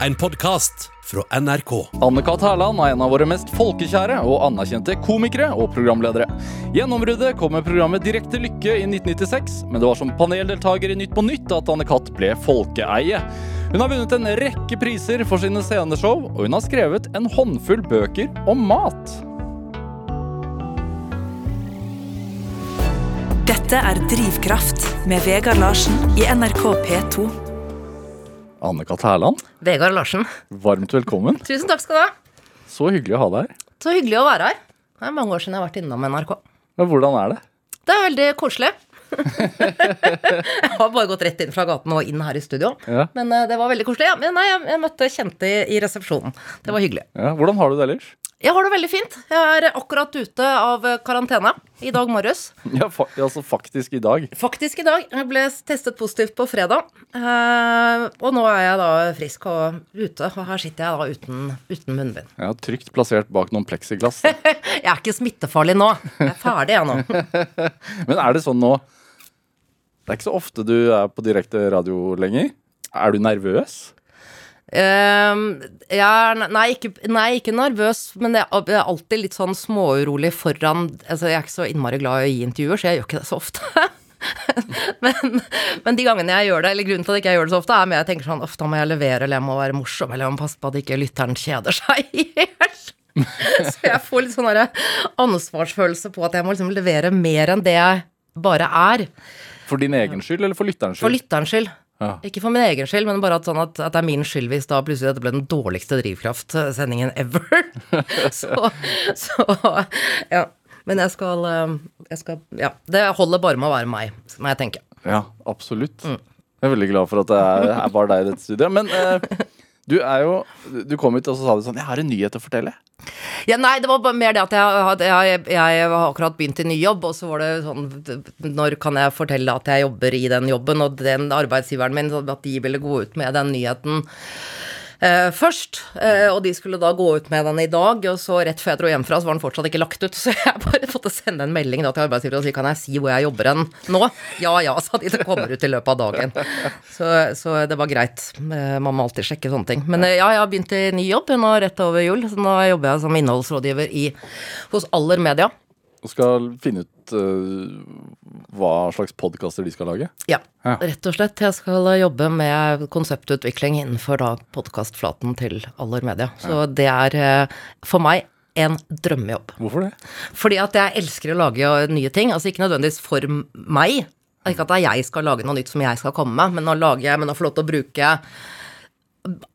En podkast fra NRK. Anne-Kat. Hærland er en av våre mest folkekjære og anerkjente komikere og programledere. Gjennombruddet kom med programmet Direkte lykke i 1996, men det var som paneldeltaker i Nytt på Nytt at Anne-Kat. ble folkeeie. Hun har vunnet en rekke priser for sine sceneshow, og hun har skrevet en håndfull bøker om mat. Dette er Drivkraft med Vegard Larsen i NRK P2. Anne-Kat. Hærland, Vegard Larsen. varmt velkommen. Tusen takk skal du ha. Så hyggelig å ha deg her. Så hyggelig å være her. Det er mange år siden jeg har vært innom NRK. Men hvordan er det? Det er veldig koselig. jeg har bare gått rett inn fra gaten og inn her i studio. Ja. Men eh, det var veldig koselig. Ja, men nei, jeg, møtte kjente i, i resepsjonen. Det var hyggelig. Ja, hvordan har du det ellers? Jeg har det veldig fint. Jeg er akkurat ute av eh, karantene i dag morges. Ja, fa altså faktisk i dag. Faktisk i dag. Jeg ble testet positivt på fredag. Eh, og nå er jeg da frisk og ute, og her sitter jeg da uten, uten munnbind. Ja, Trygt plassert bak noen pleksiglass. Jeg er ikke smittefarlig nå. Jeg er ferdig, jeg nå. Men er det sånn nå Det er ikke så ofte du er på direkte radio lenger. Er du nervøs? Jeg er, nei, ikke, nei, ikke nervøs, men jeg er alltid litt sånn småurolig foran altså Jeg er ikke så innmari glad i å gi intervjuer, så jeg gjør ikke det så ofte. men, men de gangene jeg gjør det, eller grunnen til at jeg ikke gjør det så ofte, er med jeg tenker sånn ofte må jeg levere, eller jeg må være morsom, eller jeg må passe på at ikke lytteren kjeder seg i hjel. så jeg får litt sånn ansvarsfølelse på at jeg må liksom levere mer enn det jeg bare er. For din egen skyld, eller for lytterens For skyld? lytterens skyld. Ja. Ikke for min egen skyld, men bare at, sånn at, at det er min skyld hvis da plutselig dette ble den dårligste drivkraftsendingen ever. så, så ja. Men jeg skal, eh, jeg skal Ja. Det holder bare med å være meg, må jeg tenke. Ja, absolutt. Mm. Jeg er veldig glad for at det er, er bare deg i dette studiet. Men eh, du er jo Du kom hit og så sa du sånn Jeg har en nyhet å fortelle. Ja, nei, det var bare mer det at jeg, jeg, jeg har akkurat begynt i ny jobb, og så var det sånn Når kan jeg fortelle at jeg jobber i den jobben, og den arbeidsgiveren min, at de ville gå ut med den nyheten eh, først. Eh, og de skulle da gå ut med den i dag, og så rett før jeg dro hjemmefra, så var den fortsatt ikke lagt ut. Så jeg bare måtte sende en melding da til arbeidsgiver og si kan jeg si hvor jeg jobber hen nå? Ja ja, sa de. Det kommer ut i løpet av dagen. Så, så det var greit. Eh, Man må alltid sjekke sånne ting. Men eh, ja, jeg har begynt i ny jobb nå rett over jul, så nå jobber jeg som innholdsrådgiver i, hos Aller Media. Og skal finne ut uh, hva slags podkaster de skal lage. Ja, Ja. rett og slett. Jeg skal jobbe med konseptutvikling innenfor da podkastflaten til Aller Media. Så det er uh, for meg en drømmejobb. Hvorfor det? Fordi at jeg elsker å lage nye ting. Altså ikke nødvendigvis for meg. Ikke at det er jeg skal lage noe nytt som jeg skal komme med, men å lage, men å få lov til å bruke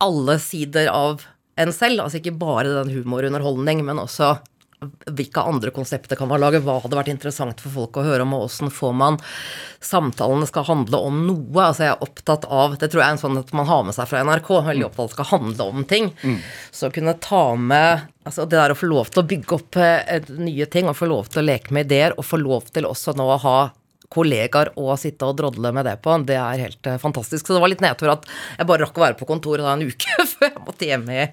alle sider av en selv. Altså ikke bare den humorunderholdning, men også hvilke andre konsepter kan man lage, hva hadde vært interessant for folk å høre om, og åssen får man Samtalene skal handle om noe. Altså jeg er opptatt av Det tror jeg er en sånn at man har med seg fra NRK. Veldig opptatt av at det skal handle om ting. Så kunne ta med Altså det der å få lov til å bygge opp eh, nye ting, og få lov til å leke med ideer, og få lov til også nå å ha kollegaer å sitte og drodle med det på, det er helt eh, fantastisk. Så det var litt nedtur at jeg bare rakk å være på kontoret da en uke før jeg måtte hjem i,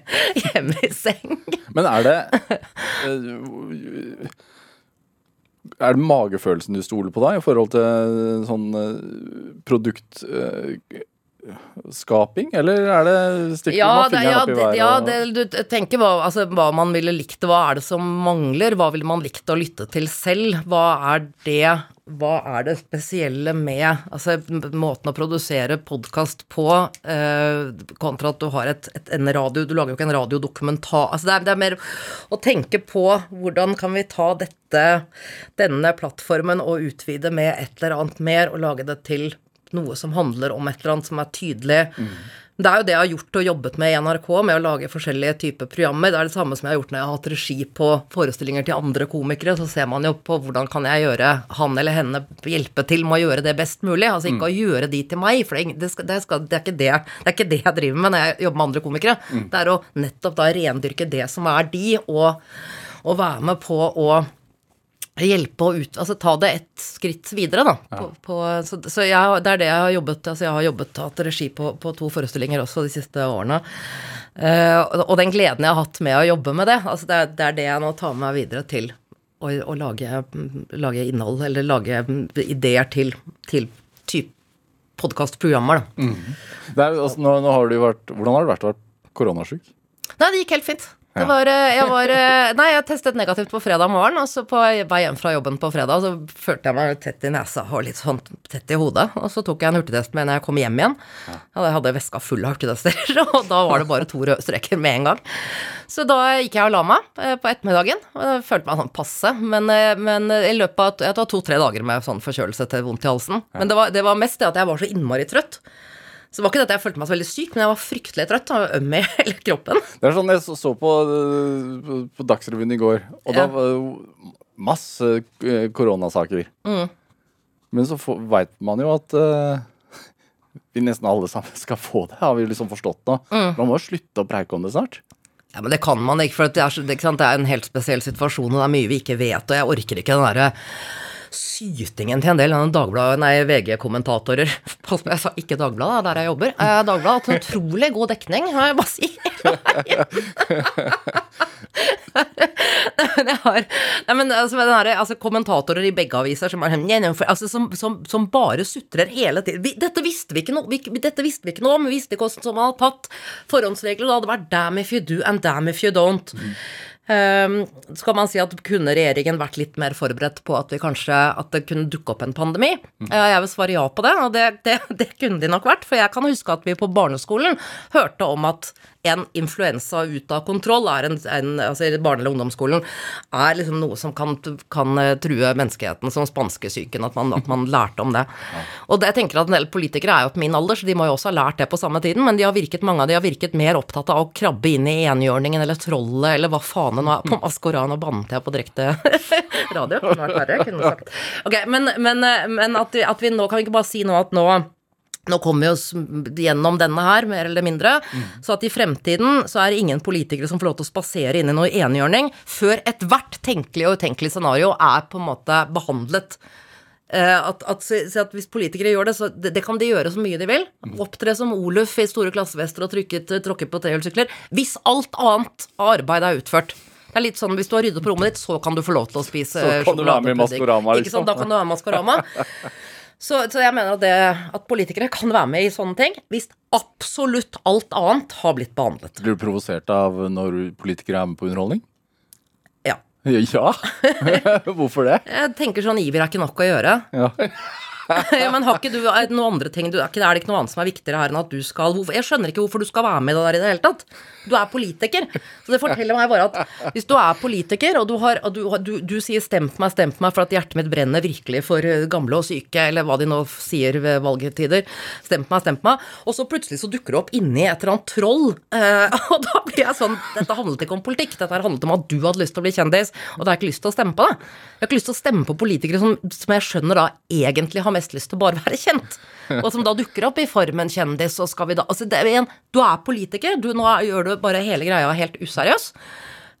hjem i seng. Men er det Er det magefølelsen du stoler på da, i forhold til sånn uh, produktskaping? eller er det stikker Ja, man fingeren ja, opp i været? ja det, du tenker hva, altså, hva man ville likt, hva er det som mangler, hva ville man likt å lytte til selv, hva er det hva er det spesielle med altså, måten å produsere podkast på, eh, kontra at du har et, et, en radio Du lager jo ikke en radiodokumentar. Altså, det, er, det er mer å tenke på hvordan kan vi ta dette, denne plattformen og utvide med et eller annet mer, og lage det til noe som handler om et eller annet som er tydelig. Det er jo det jeg har gjort og jobbet med i NRK, med å lage forskjellige typer programmer. Det er det samme som jeg har gjort når jeg har hatt regi på forestillinger til andre komikere. Så ser man jo på hvordan kan jeg gjøre han eller henne hjelpe til med å gjøre det best mulig. Altså ikke å gjøre de til meg, for det skal, det, skal, det, er ikke det, det er ikke det jeg driver med når jeg jobber med andre komikere. Det er å nettopp da rendyrke det som er de, og, og være med på å hjelpe å ut, altså ta det ett skritt videre, da. På, på, så så jeg, det er det jeg har jobbet Altså jeg har jobbet hatt regi på, på to forestillinger også de siste årene. Uh, og, den gleden jeg har hatt med å jobbe med det, altså det, det er det jeg nå tar med meg videre til å, å lage, lage innhold, eller lage ideer til, til type podkastprogrammer, da. Det er, altså, nå, nå har du vært, hvordan har det vært å være koronasyk? Nei, det gikk helt fint. Det var, eh, jeg var eh, Nei, jeg testet negativt på fredag morgen, og så på vei hjem fra jobben på fredag, så følte jeg meg tett i nesa og litt sånn tett i hodet. Og så tok jeg en hurtigtest med når jeg kom hjem igjen. Jeg hadde veska full av hurtigtester, og da var det bare to røde streker med en gang. Så da gikk jeg og la meg eh, på ettermiddagen. og følte meg sånn passe, men, men i løpet av Jeg tar to-tre dager med sånn forkjølelse til vondt i halsen. Men det var, det var mest det at jeg var så innmari trøtt. Så det var ikke det at jeg følte meg så veldig syk, men jeg var fryktelig trøtt og øm i hele kroppen. Det er sånn jeg så, på, øh, på Dagsrevyen i går, og da var det masse øh, koronasaker. Mm. Men så veit man jo at uh, vi nesten alle sammen skal få det, har vi liksom forstått nå. Mm. Man må jo slutte å preike om det snart. Ja, men det kan man ikke, for det, er, det er en helt spesiell situasjon, og det er mye vi ikke vet, og jeg orker ikke den derre sytingen til en del Dagbladet, nei, VG-kommentatorer. Pass på, jeg sa ikke Dagbladet, det er der jeg jobber. Eh, Dagbladet har hatt en utrolig god dekning, må jeg bare si. nei, nei, men altså, her, altså, kommentatorer i begge aviser som, er, for- altså, som, som, som bare sutrer hele tiden. Vi, dette visste vi ikke noe vi, dette visste vi ikke noe om, vi visste ikke hvordan man hadde tatt forhåndsregler, det hadde vært damn if you do and damn if you don't. Um, skal man si at kunne regjeringen vært litt mer forberedt på at vi kanskje at det kunne dukke opp en pandemi? Eh, Jeg vil svare ja på det, og det, det, det kunne de nok vært. For jeg kan huske at vi på barneskolen hørte om at en influensa ut av kontroll er en, en altså i barne- eller ungdomsskolen er liksom noe som kan, kan eh, true menneskeheten, som spanskesyken, at man, at man lærte om det. Og det, jeg tenker at en del politikere er jo på min alder, så de må jo også ha lært det på samme tiden, men de har virket, mange av de har virket mer opptatt av å krabbe inn i enhjørningen eller trollet eller hva faen det nå er. På og bannet jeg på direkte radio. Kunne vært verre, kunne sagt. Ok, men, men, men at, vi, at vi nå kan vi ikke bare si nå at nå nå kommer vi oss gjennom denne her, mer eller mindre. Så at i fremtiden så er det ingen politikere som får lov til å spasere inn i noe enhjørning før ethvert tenkelig og utenkelig scenario er på en måte behandlet. Eh, at, at, at Hvis politikere gjør det, så det, det kan de gjøre så mye de vil. Opptre som Oluf i store klassevester og tråkke på trehjulssykler. Hvis alt annet av arbeid er utført. Det er litt sånn, Hvis du har ryddet på rommet ditt, så kan du få lov til å spise sjokoladepudding. Liksom. sant, Da kan du være med Maskorama. Så, så jeg mener at, det, at politikere kan være med i sånne ting hvis absolutt alt annet har blitt behandlet. Blir du provosert av når politikere er med på underholdning? Ja. Ja? Hvorfor det? Jeg tenker sånn Iver er ikke nok å gjøre. Ja. Ja, men har ikke du noen andre ting du, er, det ikke noe annet som er viktigere her enn at du skal Jeg skjønner ikke hvorfor du skal være med i det der i det hele tatt. Du er politiker. Så det forteller meg bare at hvis du er politiker, og du, har, og du, du, du sier 'stem på meg, stem på meg' for at hjertet mitt brenner virkelig for eh, gamle og syke, eller hva de nå sier ved valgtider, 'stem på meg, stem på meg', og så plutselig så dukker du opp inni et eller annet troll, eh, og da blir jeg sånn Dette handlet ikke om politikk, dette handlet om at du hadde lyst til å bli kjendis, og da har jeg ikke lyst til å stemme på deg. Jeg har ikke lyst til å stemme på politikere som, som jeg skjønner da egentlig har mest lyst til å bare være kjent. Og som da dukker opp i formen kjendis, og skal vi da Altså, det er en, du er politiker, du nå gjør du bare hele greia helt useriøs.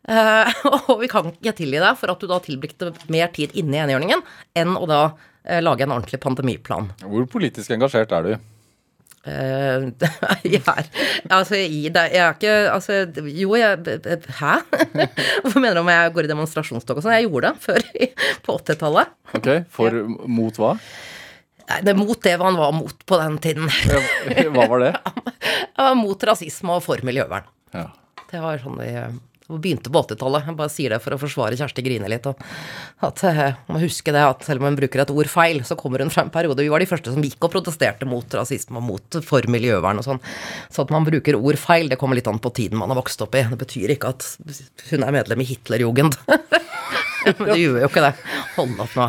Uh, og vi kan ikke tilgi deg for at du da tilbrakte mer tid inne i enhjørningen enn å da uh, lage en ordentlig pandemiplan. Hvor politisk engasjert er du? Uh, jeg er Altså, jeg, jeg er ikke Altså, jo, jeg Hæ? Hvorfor mener du om jeg går i demonstrasjonstog og sånn? Jeg gjorde det før, på 80-tallet. Ok, For mot hva? Nei, det er mot det han var mot på den tiden. Hva var det? Han var mot rasisme og for miljøvern. Ja. Det var sånn vi vi begynte på 80-tallet. Jeg bare sier det for å forsvare Kjersti Grine litt. Og at eh, Man husker det at selv om hun bruker et ord feil, så kommer hun fra en periode Vi var de første som gikk og protesterte mot rasisme og mot for miljøvern og sånn. Så at man bruker ord feil, det kommer litt an på tiden man har vokst opp i. Det betyr ikke at hun er medlem i Hitlerjugend. Men det gjør jo ikke det. Hold opp nå.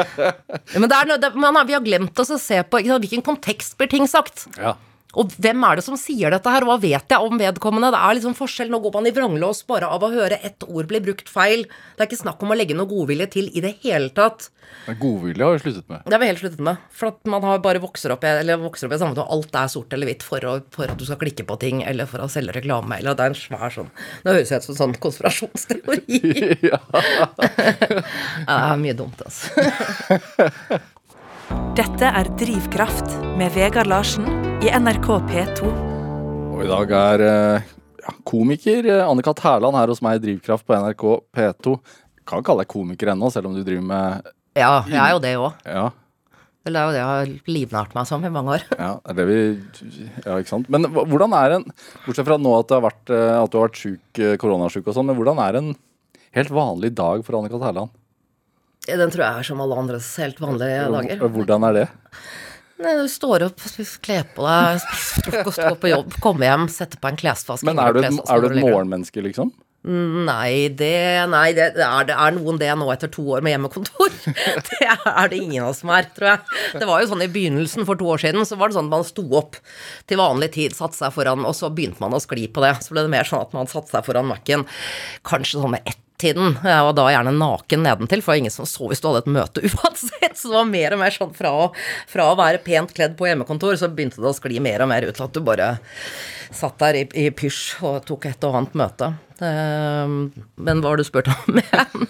Men det er noe, det, man har, vi har glemt oss å se på ikke sant, hvilken kontekst blir ting sagt. ja. Og hvem er det som sier dette her, og hva vet jeg om vedkommende? Det er liksom forskjell. Nå går man i vranglås bare av å høre ett ord bli brukt feil. Det er ikke snakk om å legge noe godvilje til i det hele tatt. Men Godvilje har vi sluttet med. Det har vi helt sluttet med. For at man har bare vokser opp eller vokser opp i samfunnet, og alt er sort eller hvitt for, å, for at du skal klikke på ting, eller for å selge reklame, eller at det er en svær sånn Det høres ut som sånn konspirasjonsteori. Ja, det er mye dumt, altså. Dette er Drivkraft med Vegard Larsen i NRK P2. Og i dag er eh, ja, komiker eh, Anne-Kat. Hærland her hos meg i Drivkraft på NRK P2. Kan kalle deg komiker ennå, selv om du driver med Ja, jeg er jo det òg. ja, det er jo det jeg har livnært meg som i mange år. Ja, det er vi Ja, ikke sant. Men hvordan er en Bortsett fra nå at, det har vært, eh, at du har vært syk, koronasjuk og sånn, men hvordan er en helt vanlig dag for Annika Terland? Den tror jeg er som alle andres helt vanlige dager. Hvordan er det? Nei, Du står opp, kler på deg, spiser frokost, går på jobb, kommer hjem, setter på en klesvask. Men er du et, er du et morgenmenneske, liksom? Nei, det, nei det, det, er, det er noen det nå etter to år med hjemmekontor. Det er det ingen av oss som er, tror jeg. Det var jo sånn i begynnelsen for to år siden, så var det sånn at man sto opp til vanlig tid, satte seg foran, og så begynte man å skli på det. Så ble det mer sånn at man satte seg foran Mac-en kanskje sånn med ett tiden, og da gjerne naken nedentil, for det var ingen som så hvis du hadde et møte uansett. Så det var mer og mer sånn fra å, fra å være pent kledd på hjemmekontor, så begynte det å skli mer og mer ut til at du bare satt der i, i pysj og tok et og annet møte. Ehm, men hva har du spurt om igjen?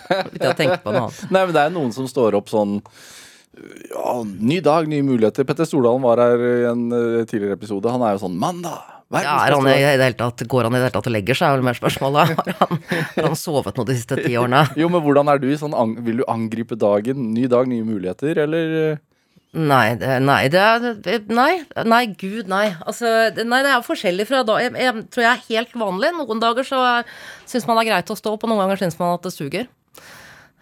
Nei, men det er noen som står opp sånn ja, Ny dag, nye muligheter. Petter Stordalen var her i en eh, tidligere episode. Han er jo sånn Mandag! Ja, er han i det hele tatt, går han i det hele tatt og legger seg, er vel mer spørsmålet. Har han, har han sovet noe de siste ti årene? Jo, men hvordan er du sånn Vil du angripe dagen? Ny dag, nye muligheter, eller? Nei, det, nei, det er Nei, nei, gud, nei. Altså, nei, det er forskjellig fra da. Jeg, jeg tror jeg er helt vanlig. Noen dager så syns man det er greit å stå opp, og noen ganger syns man at det suger.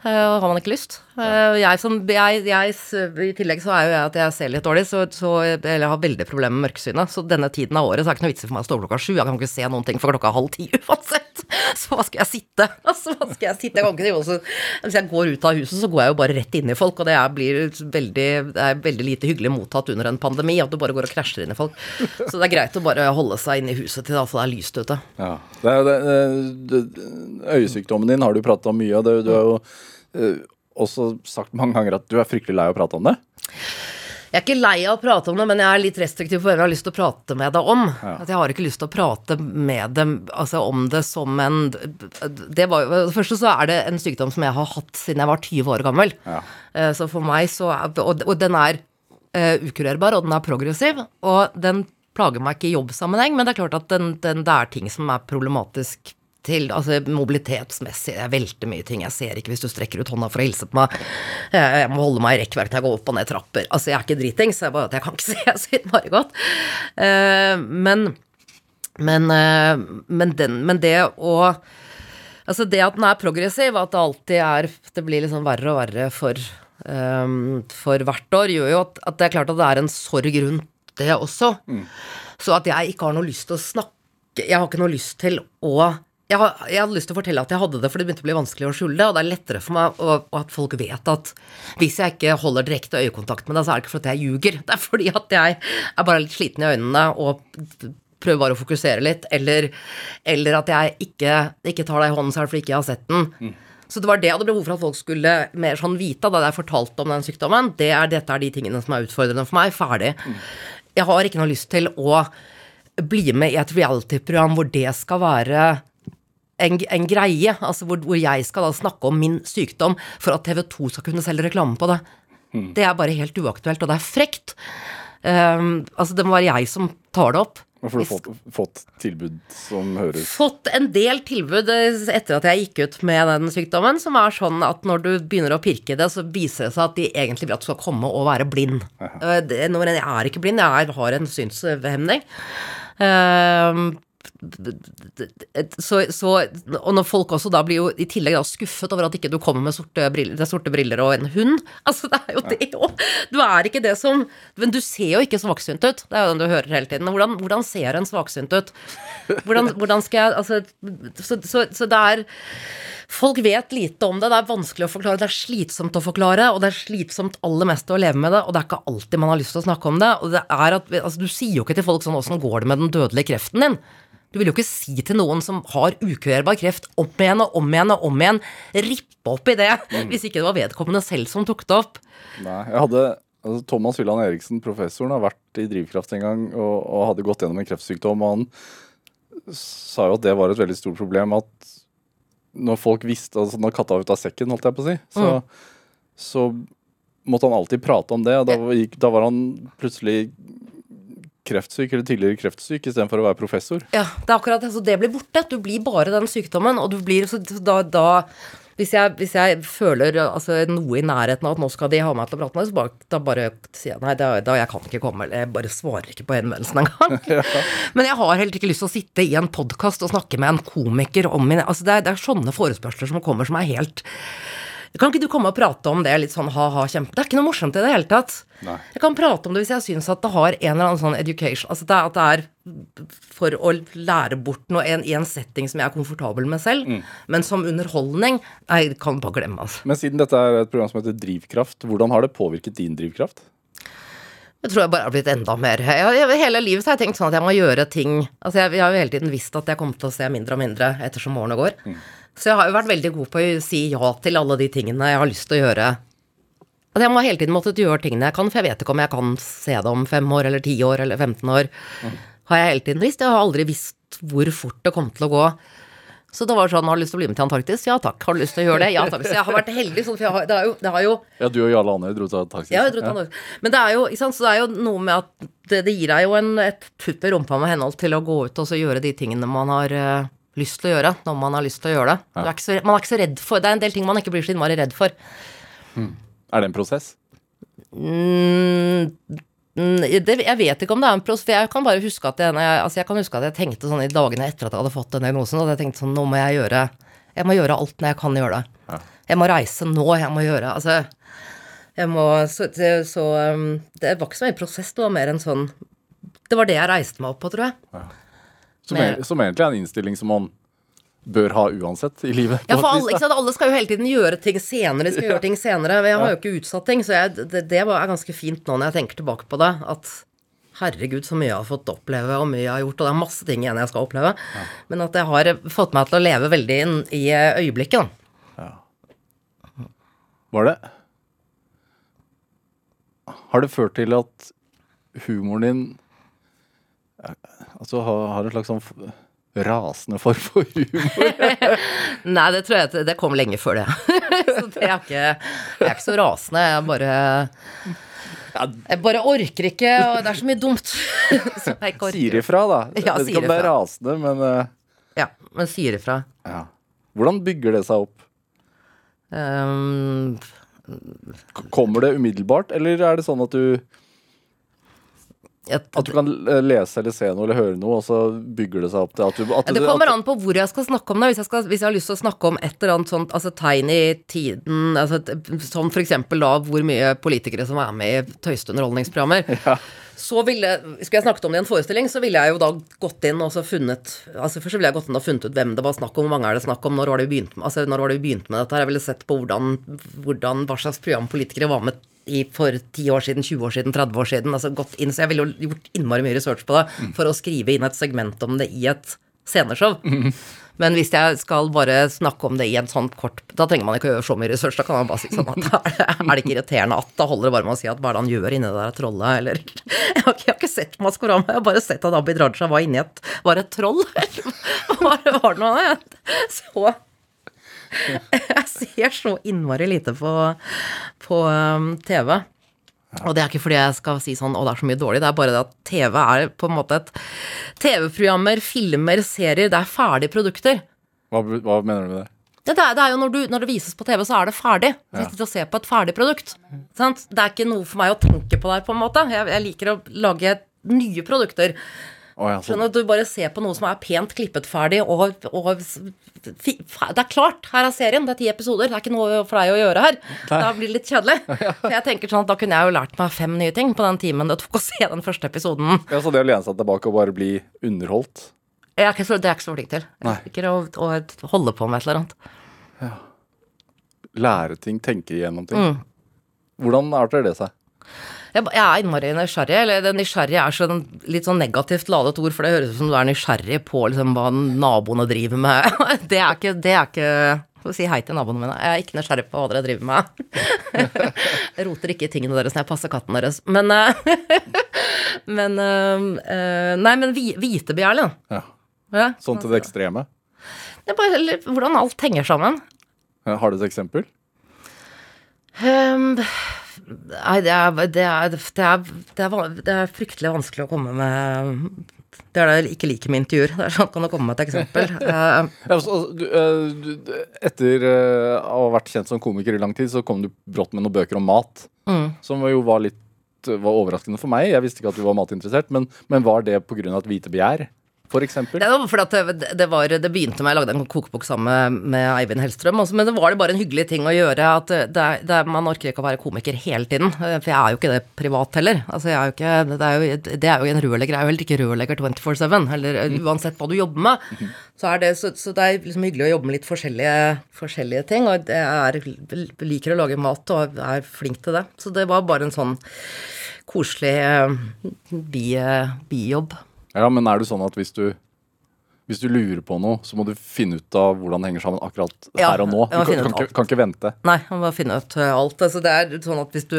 Og har man ikke lyst. Uh, Jeg som, jeg, jeg, I tillegg så er jo jeg at jeg ser litt dårlig, så, så eller jeg har veldig problemer med mørkesynet. Så denne tiden av året så er det ikke noe vits i for meg å stå klokka sju. Jeg kan ikke se noen ting for klokka halv ti uansett. Så hva skal jeg sitte? Altså, hva skal jeg sitte? Jeg kan ikke drive og så- Hvis jeg går ut av huset, så går jeg jo bare rett inn i folk, og det er, blir veldig, det er veldig lite hyggelig mottatt under en pandemi at du bare går og krasjer inn i folk. Så det er greit å bare holde seg inne i huset til det iallfall er lyst ute. Ja. Det er det, det, øyesykdommen din har du pratet om mye, og det, du har jo eh, også sagt mange ganger at du er fryktelig lei av å prate om det. Jeg er ikke lei av å prate om det, men jeg er litt restriktiv på hvem jeg har lyst til å prate med deg om. At jeg har ikke lyst til å prate med dem, altså om det som en det, var, det første så er det en sykdom som jeg har hatt siden jeg var 20 år gammel. Ja. Eh, Så for meg så og, og den er uh, ukurerbar, og den er progressiv. Og den plager meg ikke i jobbsammenheng, men det er klart at den, den, det er ting som er problematisk til, altså mobilitetsmessig. Jeg velter mye ting. Jeg ser ikke hvis du strekker ut hånda for å hilse på meg. Jeg, må holde meg i rekkverk til jeg går opp og ned trapper. Altså, jeg er ikke dritings, jeg bare at jeg kan ikke se så innmari godt. Eh, men men, eh, men, den, men det å Altså det at den er progressiv, at det alltid er Det blir liksom verre og verre for, ehm, for hvert år, gjør jo at, at det er klart at det er en sorg rundt det også. Så at jeg ikke har noe lyst til å snakke Jeg har ikke noe lyst til å jeg, jeg hadde lyst til å fortelle at jeg hadde det, for det begynte å bli vanskelig å skjule det. Og det er lettere for meg å, at folk vet at hvis jeg ikke holder direkte øyekontakt med deg, så er det ikke fordi jeg ljuger. Det er fordi at jeg er bare litt sliten i øynene og prøver bare å fokusere litt. Eller, eller at jeg ikke, ikke tar deg i hånden, så er det fordi ikke jeg har sett den. Så det var det jeg hadde behov for at folk skulle mer sånn vite da jeg fortalte om den sykdommen. Det er, dette er de tingene som er utfordrende for meg. Ferdig. Jeg har ikke noe lyst til å bli med i et reality-program hvor det skal være en, en greie, altså hvor, hvor jeg skal da snakke om min sykdom for at TV 2 skal kunne selge reklame på det. Det er bare helt uaktuelt, og det er frekt. Um, altså, det må være jeg som tar det opp. Hvorfor har du fått, fått tilbud som høres Fått en del tilbud eh, etter at jeg gikk ut med den sykdommen, som er sånn at når du begynner å pirke i det, så viser det seg at de egentlig vil at du skal komme og være blind. Eh, det, når jeg er ikke blind, jeg har en synshemning. Um, så, så, og når folk også da blir jo i tillegg da skuffet over at ikke du kommer med sorte briller, er sorte briller og en hund Altså, det er jo det òg. Du er ikke det som Men du ser jo ikke svaksynt ut. Det er jo den du hører hele tiden. Hvordan, hvordan ser en svaksynt ut? Hvordan, hvordan skal jeg Altså, så, så, så det er Folk vet lite om det, det er vanskelig å forklare, det er slitsomt å forklare, og det er slitsomt aller mest å leve med det, og det er ikke alltid man har lyst til å snakke om det. Og det er at, altså, du sier jo ikke til folk sånn 'åssen går det med den dødelige kreften din'? Du vil jo ikke si til noen som har ukurerbar kreft, om igjen og om igjen og om igjen, rippe opp i det, hvis ikke det var vedkommende selv som tok det opp. Nei, jeg hadde altså Thomas Hylland Eriksen, professoren, har vært i Drivkraft en gang og, og hadde gått gjennom en kreftsykdom, og han sa jo at det var et veldig stort problem at når folk visste altså Når katta var ute av sekken, holdt jeg på å si, så, så måtte han alltid prate om det. Da, gikk, da var han plutselig kreftsyk, eller tidligere kreftsyk, istedenfor å være professor. Ja, det er akkurat det. Så det blir borte. Du blir bare den sykdommen, og du blir så da, da Hvis jeg, hvis jeg føler altså, noe i nærheten av at nå skal de ha meg til å prate med, så bare, da bare sier jeg nei, da, da jeg kan ikke komme, eller jeg bare svarer ikke på henvendelsen engang. Men jeg har heller ikke lyst til å sitte i en podkast og snakke med en komiker om min Altså, det er, det er sånne forespørsler som kommer som er helt kan ikke du komme og prate om det litt sånn ha-ha, kjempe Det er ikke noe morsomt i det hele tatt. Nei. Jeg kan prate om det hvis jeg syns at det har en eller annen sånn education Altså det, at det er for å lære bort noe en, i en setting som jeg er komfortabel med selv. Mm. Men som underholdning Nei, det kan bare glemme, altså. Men siden dette er et program som heter Drivkraft, hvordan har det påvirket din drivkraft? Jeg tror jeg bare har blitt enda mer jeg, Hele livet så har jeg tenkt sånn at jeg må gjøre ting Altså jeg, jeg har jo hele tiden visst at jeg kommer til å se mindre og mindre ettersom årene går. Så jeg har jo vært veldig god på å si ja til alle de tingene jeg har lyst til å gjøre. Altså jeg må hele tiden måttet gjøre tingene jeg kan, for jeg vet ikke om jeg kan se det om fem år eller ti år eller 15 år. Har jeg hele tiden visst. Jeg har aldri visst hvor fort det kom til å gå. Så det var sånn, har du lyst til å bli med til Antarktis? Ja takk. Har du lyst til å gjøre det? Ja takk. Så jeg har vært heldig sånn, for jeg har, det, har jo, det har jo Ja, du og Jarle Andøy dro til Antarktis. ja, jeg dro til Antarktis. Men det er jo, ikke sant, så det er jo noe med at det, det gir deg jo en, et putt i rumpa med henhold til å gå ut og så gjøre de tingene man har eh, lyst til å gjøre, når man har lyst til å gjøre det. Du er så, man er ikke så redd for Det er en del ting man ikke blir så innmari redd for. Er det en prosess? Mm, mm, det, jeg vet ikke om det er en prosess, for jeg kan bare huske at jeg, altså jeg kan huske at jeg tenkte sånn i dagene etter at jeg hadde fått den diagnosen, at jeg tenkte sånn Nå må jeg gjøre Jeg må gjøre alt når jeg kan gjøre det. Jeg må reise nå, jeg må gjøre Altså jeg må, så, så um, det var ikke så mye prosess, det var mer en sånn Det var det jeg reiste meg opp på, tror jeg. Som, er, som egentlig er en innstilling som man bør ha uansett i livet. Ja, for alle, alle skal jo hele tiden gjøre ting senere. De skal gjøre ting senere. Jeg har jo ikke utsatt ting, så jeg, det, det er ganske fint nå når jeg tenker tilbake på det. At herregud, så mye jeg har fått oppleve, og mye jeg har gjort. Og det er masse ting igjen jeg skal oppleve. Men at jeg har fått meg til å leve veldig inn i øyeblikket. da. Var det Har det ført til at humoren din Altså har, har en slags sånn rasende form for humor? Nei, det tror jeg at det kom lenge før det. så det er ikke, jeg er ikke så rasende. Jeg bare Jeg bare orker ikke, og det er så mye dumt. orker. Sier ifra, da. Jeg Ja, vet ikke om det er rasende, men uh... Ja, men sier ifra. ja. Hvordan bygger det seg opp? Um, Kommer det umiddelbart, eller er det sånn at du jeg, At du kan eh, lese eller se noe eller høre noe, og så bygger det seg opp til at du at Det kommer at, an på hvor jeg skal snakke om det. Hvis jeg, skal, hvis jeg har lyst til å snakke om et eller annet sånt, altså tegn i tiden, altså, for eksempel da hvor mye politikere som er med i tøyste underholdningsprogrammer, så ville Skulle jeg snakket om det i en forestilling, så ville jeg jo da gått inn og så funnet Altså Først ville jeg gått inn og funnet ut hvem det var snakk om, hvor mange er det snakk om, når var det vi begynte med, altså, når var det vi begynte med dette her. Jeg ville sett på hvordan, hvordan hva slags program politikere var med i for 10 år siden, 20 år siden, 30 år siden. altså gått inn, Så jeg ville jo gjort innmari mye research på det for å skrive inn et segment om det i et sceneshow. Men hvis jeg skal bare snakke om det i en sånn kort Da trenger man ikke å gjøre så mye research. Da kan man bare si sånn at er det, ikke irriterende at Da holder det bare med å si at hva er det han gjør inni der trollet, eller Jeg har ikke, jeg har ikke sett Maskorama, jeg har bare sett at Abid Raja var inni et Var et troll? eller var var det noe annet? Så Jeg ser så innmari lite på, på um, TV. Og det er ikke fordi jeg skal si sånn 'å, det er så mye dårlig', det er bare det at TV er på en måte et TV-programmer, filmer, serier, det er ferdige produkter. hva, hva mener du med det? Ja, det, er, det er jo når, du, når det vises på TV, så er det ferdig. Du sitter og ser på et ferdig produkt. Sant? Det er ikke noe for meg å tenke på der, på en måte. Jeg, jeg liker å lage nye produkter. Å, ja, sånn. Du bare ser på noe som er pent klippet ferdig, og, og Det er klart, her er serien, det er ti episoder, det er ikke noe for deg å gjøre her. Da blir det litt kjedelig. For jeg tenker sånn at da kunne jeg jo lært meg fem nye ting på den timen det tok å se den første episoden. Ja, så det å lene seg tilbake og bare bli underholdt Jeg er ikke så, det er jeg ikke så flink til. Nei. Jeg liker å, å holde på med et eller annet. Lære ting, tenke igjennom ting. Mm. Hvordan arter det seg? Jeg, jeg er innmari nysgjerrig. Eller det nysgjerrig er sånn, litt sånn negativt ladet ord, for det høres ut som du er nysgjerrig på liksom, hva naboene driver med. Det er ikke, det er ikke Få si hei til naboene mine. Jeg er ikke nysgjerrig på hva dere driver med. Jeg roter ikke i tingene deres når jeg passer katten deres. Men eh, Men eh, eh, Nei, men hvitebegjærlig, da. Ja. Ja. Sånn til det ekstreme? Det er bare hvordan alt henger sammen. Har du et eksempel? Ehm, Nei, det er, det, er, det, er, det, er, fryktelig vanskelig å komme med det er det jeg ikke liker med intervjuer. Det er sånn, kan du komme med et eksempel? Eh, eh, etter eh, å ha vært kjent som komiker i lang tid, så kom du brått med noen bøker om mat. Som jo var litt var overraskende for meg. Jeg visste ikke at du var matinteressert. Men, men var det pga. et hvite begjær, f.eks.? Det var fordi det, det, var, det begynte med Jeg lagde en kokebok sammen med, Eivind Hellstrøm, men det var det bare en hyggelig ting å gjøre. At det, det, man orker ikke å være komiker hele tiden. eh, For jeg er jo ikke det privat heller. Altså, jeg er jo ikke, det, er jo, det er jo en rørlegger. Jeg er jo heller ikke rørlegger 24-7. Eller eh, uansett hva du jobber med. Så, er det, så, så det er liksom hyggelig å jobbe med litt forskjellige, forskjellige ting. Og jeg er, liker å lage mat og er flink til det. Så det var bare en sånn koselig eh, bi, bijobb. Ja, men er det sånn at hvis du hvis du lurer på noe, så må du finne ut av hvordan det henger sammen akkurat Ja, her og nå. Du kan, kan, ikke, kan ikke vente. Nei, man må finne ut uh, alt. Altså, det er sånn at hvis du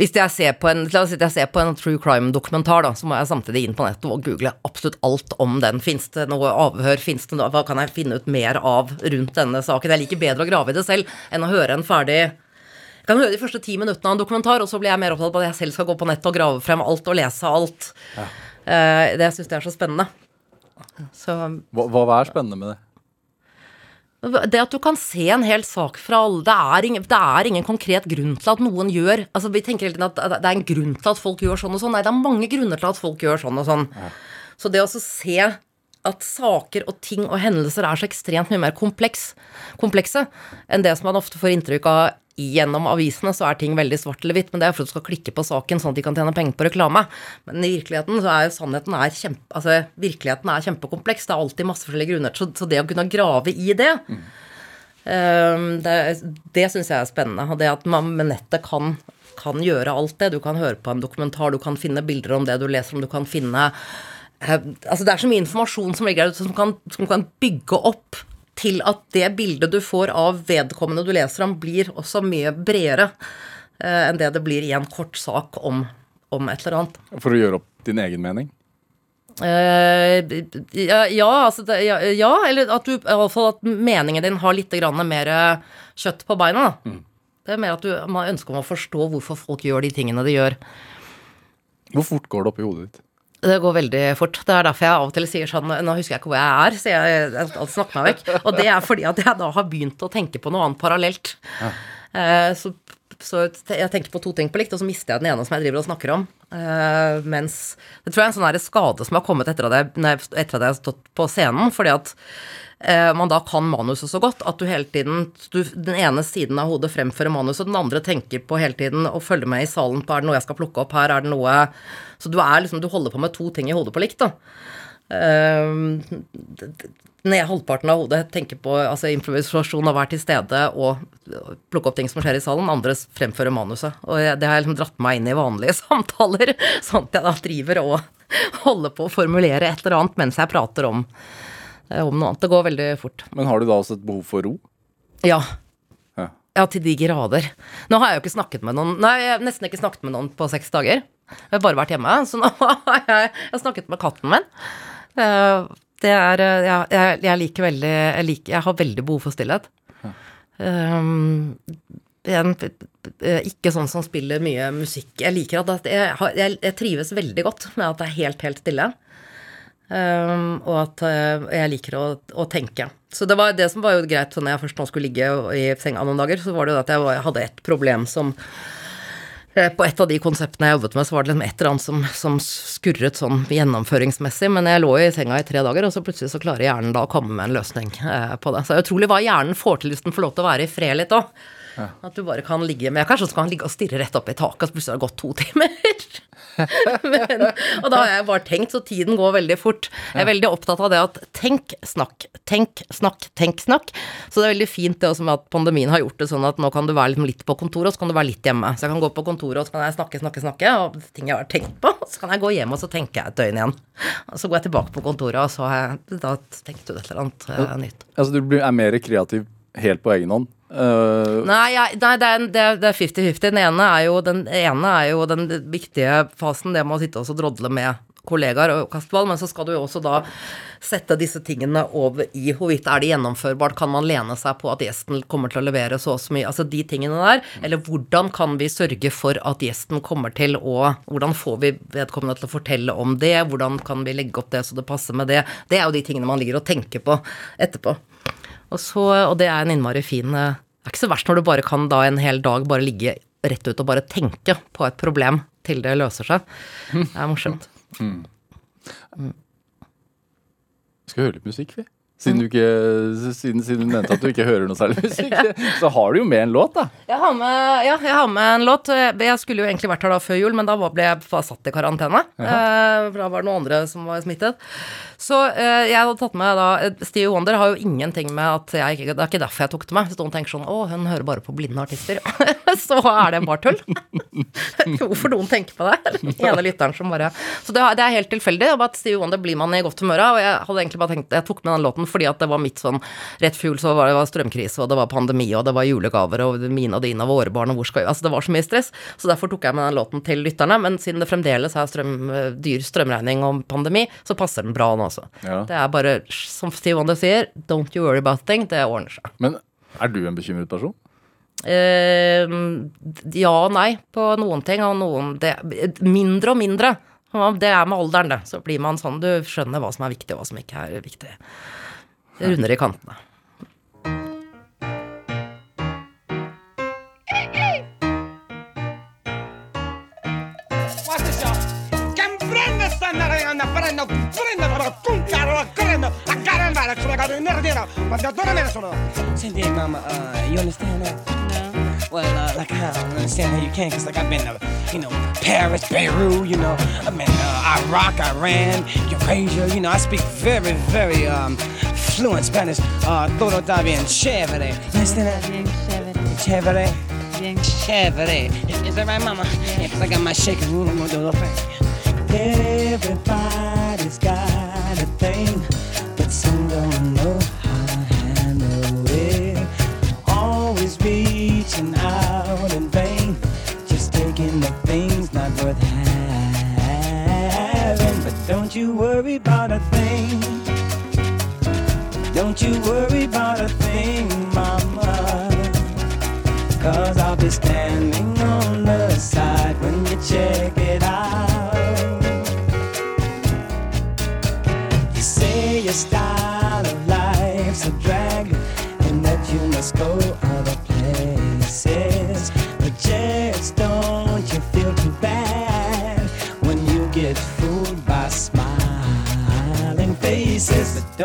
hvis jeg ser på en, la oss si jeg ser på en true crime-dokumentar, da, så må jeg samtidig inn på nettet og google absolutt alt om den. Fins det noe avhør? Finnes det noe, hva kan jeg finne ut mer av rundt denne saken? Jeg liker bedre å grave i det selv enn å høre en ferdig Jeg kan høre de første ti minuttene av en dokumentar, og så blir jeg mer opptatt av at jeg selv skal gå på nettet og grave frem alt og lese alt. Eh, det syns jeg er så spennende. Så Hva, hva er spennende med det? det at du kan se en hel sak fra alle det er, ingen, det er ingen konkret grunn til at noen gjør Altså Vi tenker hele tiden at det er en grunn til at folk gjør sånn og sånn. Nei, det er mange grunner til at folk gjør sånn og sånn. Så det å se at saker og ting og hendelser er så ekstremt mye mer kompleks, komplekse enn det som man ofte får inntrykk av gjennom avisene, så er ting veldig svart eller hvitt. Men det er for at du skal klikke på saken sånn at de kan tjene penger på reklame. Men i virkeligheten så er jo sannheten er kjempe, altså, virkeligheten er kjempekompleks. Det er alltid masse forskjellige grunner. Så, så det å kunne grave i det Ehm, det, det syns jeg er spennende. Og det at man med nettet kan, kan gjøre alt det. Du kan høre på en dokumentar, du kan finne bilder om det du leser om, du kan finne eh, Altså det er så mye informasjon som ligger der ute som som kan bygge opp til at det bildet du får av vedkommende du leser om, blir også mye bredere eh, enn det det blir i en kort sak om, om et eller annet. For å gjøre opp din egen mening? Eh, ja, ja, altså det, ja, ja, eller at du fall at meningen din har litt grann mer kjøtt på beina. Da. Det er mer at du man ønsker om å forstå hvorfor folk gjør de tingene de gjør. Hvor fort går det opp i hodet ditt? Det går veldig fort. Det er derfor jeg av og til sier sånn Nå husker jeg ikke hvor jeg er, så jeg, jeg, snakker meg vekk. Og det er fordi at jeg da har begynt å tenke på noe annet parallelt. Eh, så, så jeg tenker på to ting på likt, og så mister jeg den ene som jeg driver og snakker om. Eh, mens Det tror jeg er en sånn skade som har kommet etter at jeg, etter at jeg har stått på scenen. fordi at man da kan manuset så godt at du hele tiden du, Den ene siden av hodet fremfører manuset, den andre tenker på hele tiden og følger med i salen på er det noe jeg skal plukke opp her, er det noe Så du er liksom Du holder på med to ting i hodet på likt, da. Eh, den halvparten av hodet tenker på altså improvisasjon og være til stede og plukke opp ting som skjer i salen. Andre fremfører manuset. Og det har jeg liksom dratt meg inn i vanlige samtaler, sånn at jeg da driver og holder på å formulere et eller annet mens jeg prater om, eh, om noe annet. Det går veldig fort. Men har du da også et behov for ro? Ja. Ja. Ja, til de grader. Nå har jeg jo ikke snakket med noen Nei, jeg har nesten ikke snakket med noen på seks dager. Jeg har bare vært hjemme, så nå har jeg, jeg har snakket med katten min. Eh, Det er eh, Jeg, jeg, liker veldig jeg, liker, jeg har veldig behov for stillhet. Um, en, ikke sånn som spiller mye musikk. Jeg liker at jeg, jeg, jeg trives veldig godt med at det er helt, helt stille. Um, og at uh, jeg liker å, å tenke. Så det var det som var jo greit når jeg først nå skulle ligge i senga noen dager, så var det jo at jeg hadde et problem som eh, på et av de konseptene jeg jobbet med, så var det liksom et eller annet som, som skurret sånn gjennomføringsmessig. Men jeg lå i senga i tre dager, og så plutselig så klarer hjernen da å komme med en løsning eh, på det. Så det er utrolig hva hjernen får til hvis den får lov til å være i fred litt òg. At du bare kan ligge med Kanskje så kan han ligge og stirre rett opp i taket, og så plutselig har det gått to timer. Men, og da har jeg bare tenkt, så tiden går veldig fort. Jeg er veldig opptatt av det at tenk, snakk, tenk, snakk, tenk, snakk. Så det er veldig fint det også med at pandemien har gjort det sånn at nå kan du være liksom litt på kontoret, og så kan du være litt hjemme. Så jeg kan gå på kontoret, og så kan jeg snakke, snakke, snakke, og ting jeg har tenkt på. Så kan jeg gå hjem, og så tenker jeg et døgn igjen. Og så går jeg tilbake på kontoret, og så har jeg da tenkt ut et eller annet eh, nytt. Altså, du er mer kreativ helt på egen hånd? Eh, Nei, nei det er en- det 50-50. Den ene jo den ene er jo den viktige fasen, det med å sitte og drodle med kollegaer og kaste ball, men så skal du jo også da sette disse tingene over i hvorvidt er det gjennomførbart, kan man lene seg på at gjesten kommer til å levere så og så mye, altså de tingene der, eller hvordan kan vi sørge for at gjesten kommer til å Hvordan får vi vedkommende til å fortelle om det, hvordan kan vi legge opp det så det passer med det, det er jo de tingene man ligger og tenker på etterpå. Og, så, og det er en innmari fin eh, Det er ikke så verst når du bare kan da en hel dag bare ligge rett ut og bare tenke på et problem til det løser seg. Det er morsomt. Skal høre litt musikk, vi. Siden du, ikke, siden, siden du mente at du ikke hører noe særlig musikk, så har du jo med en låt, da. Jeg har med, ja, jeg har med en låt. Jeg skulle jo egentlig vært her da før jul, men da ble jeg satt i karantene. Ja. for da var det noen andre som var smittet. Så eh, jeg hadde tatt med da Steve Stevie Wonder har jo ingenting med at jeg Det er ikke derfor jeg tok det med. Hvis noen tenker sånn Å, hun hører bare på blinde artister. så er det bare tull. Hvorfor noen tenker på det? Den ene lytteren som bare Så det, er- helt tilfeldig. at Stevie Wonder blir man i godt humør av. Og jeg hadde egentlig bare tenkt Jeg tok med den låten fordi at det var mitt sånn Rett før jul så var det var strømkrise, og det var pandemi, og det var julegaver, og mine og dine og våre barn, og hvor skal vi Altså det var så mye stress. Så derfor tok jeg med den låten til lytterne. Men siden det fremdeles er strøm, dyr strømregning og pandemi, så passer den bra nå også. Ja. Det er bare, som Steve Wonder sier, don't you worry about thing. Det ordner seg. Men er du en bekymret person? Uh, ja og nei på noen ting, og noen det, Mindre og mindre. Det er med alderen, det. Så blir man sånn, du skjønner hva som er viktig, og hva som ikke er viktig. Det runder i kantene. Senti mamma, uh, you understand that no well uh, like I don't understand how you can cause like I've been to you know Paris Beirut you know I've been uh, Iraq Iran Eurasia you know I speak very very um fluent Spanish uh todo está bien chévere you Bien chévere. chévere Bien Chévere. Is that right, mama? Yeah, 'cause I got my shaking room. I'm gonna do the thing. Everybody's got a thing, but some don't know Always reaching out in vain, just taking the things not worth having. But don't you worry about a thing. Don't you worry about a thing, mama. Cause I'll be standing on the side when you check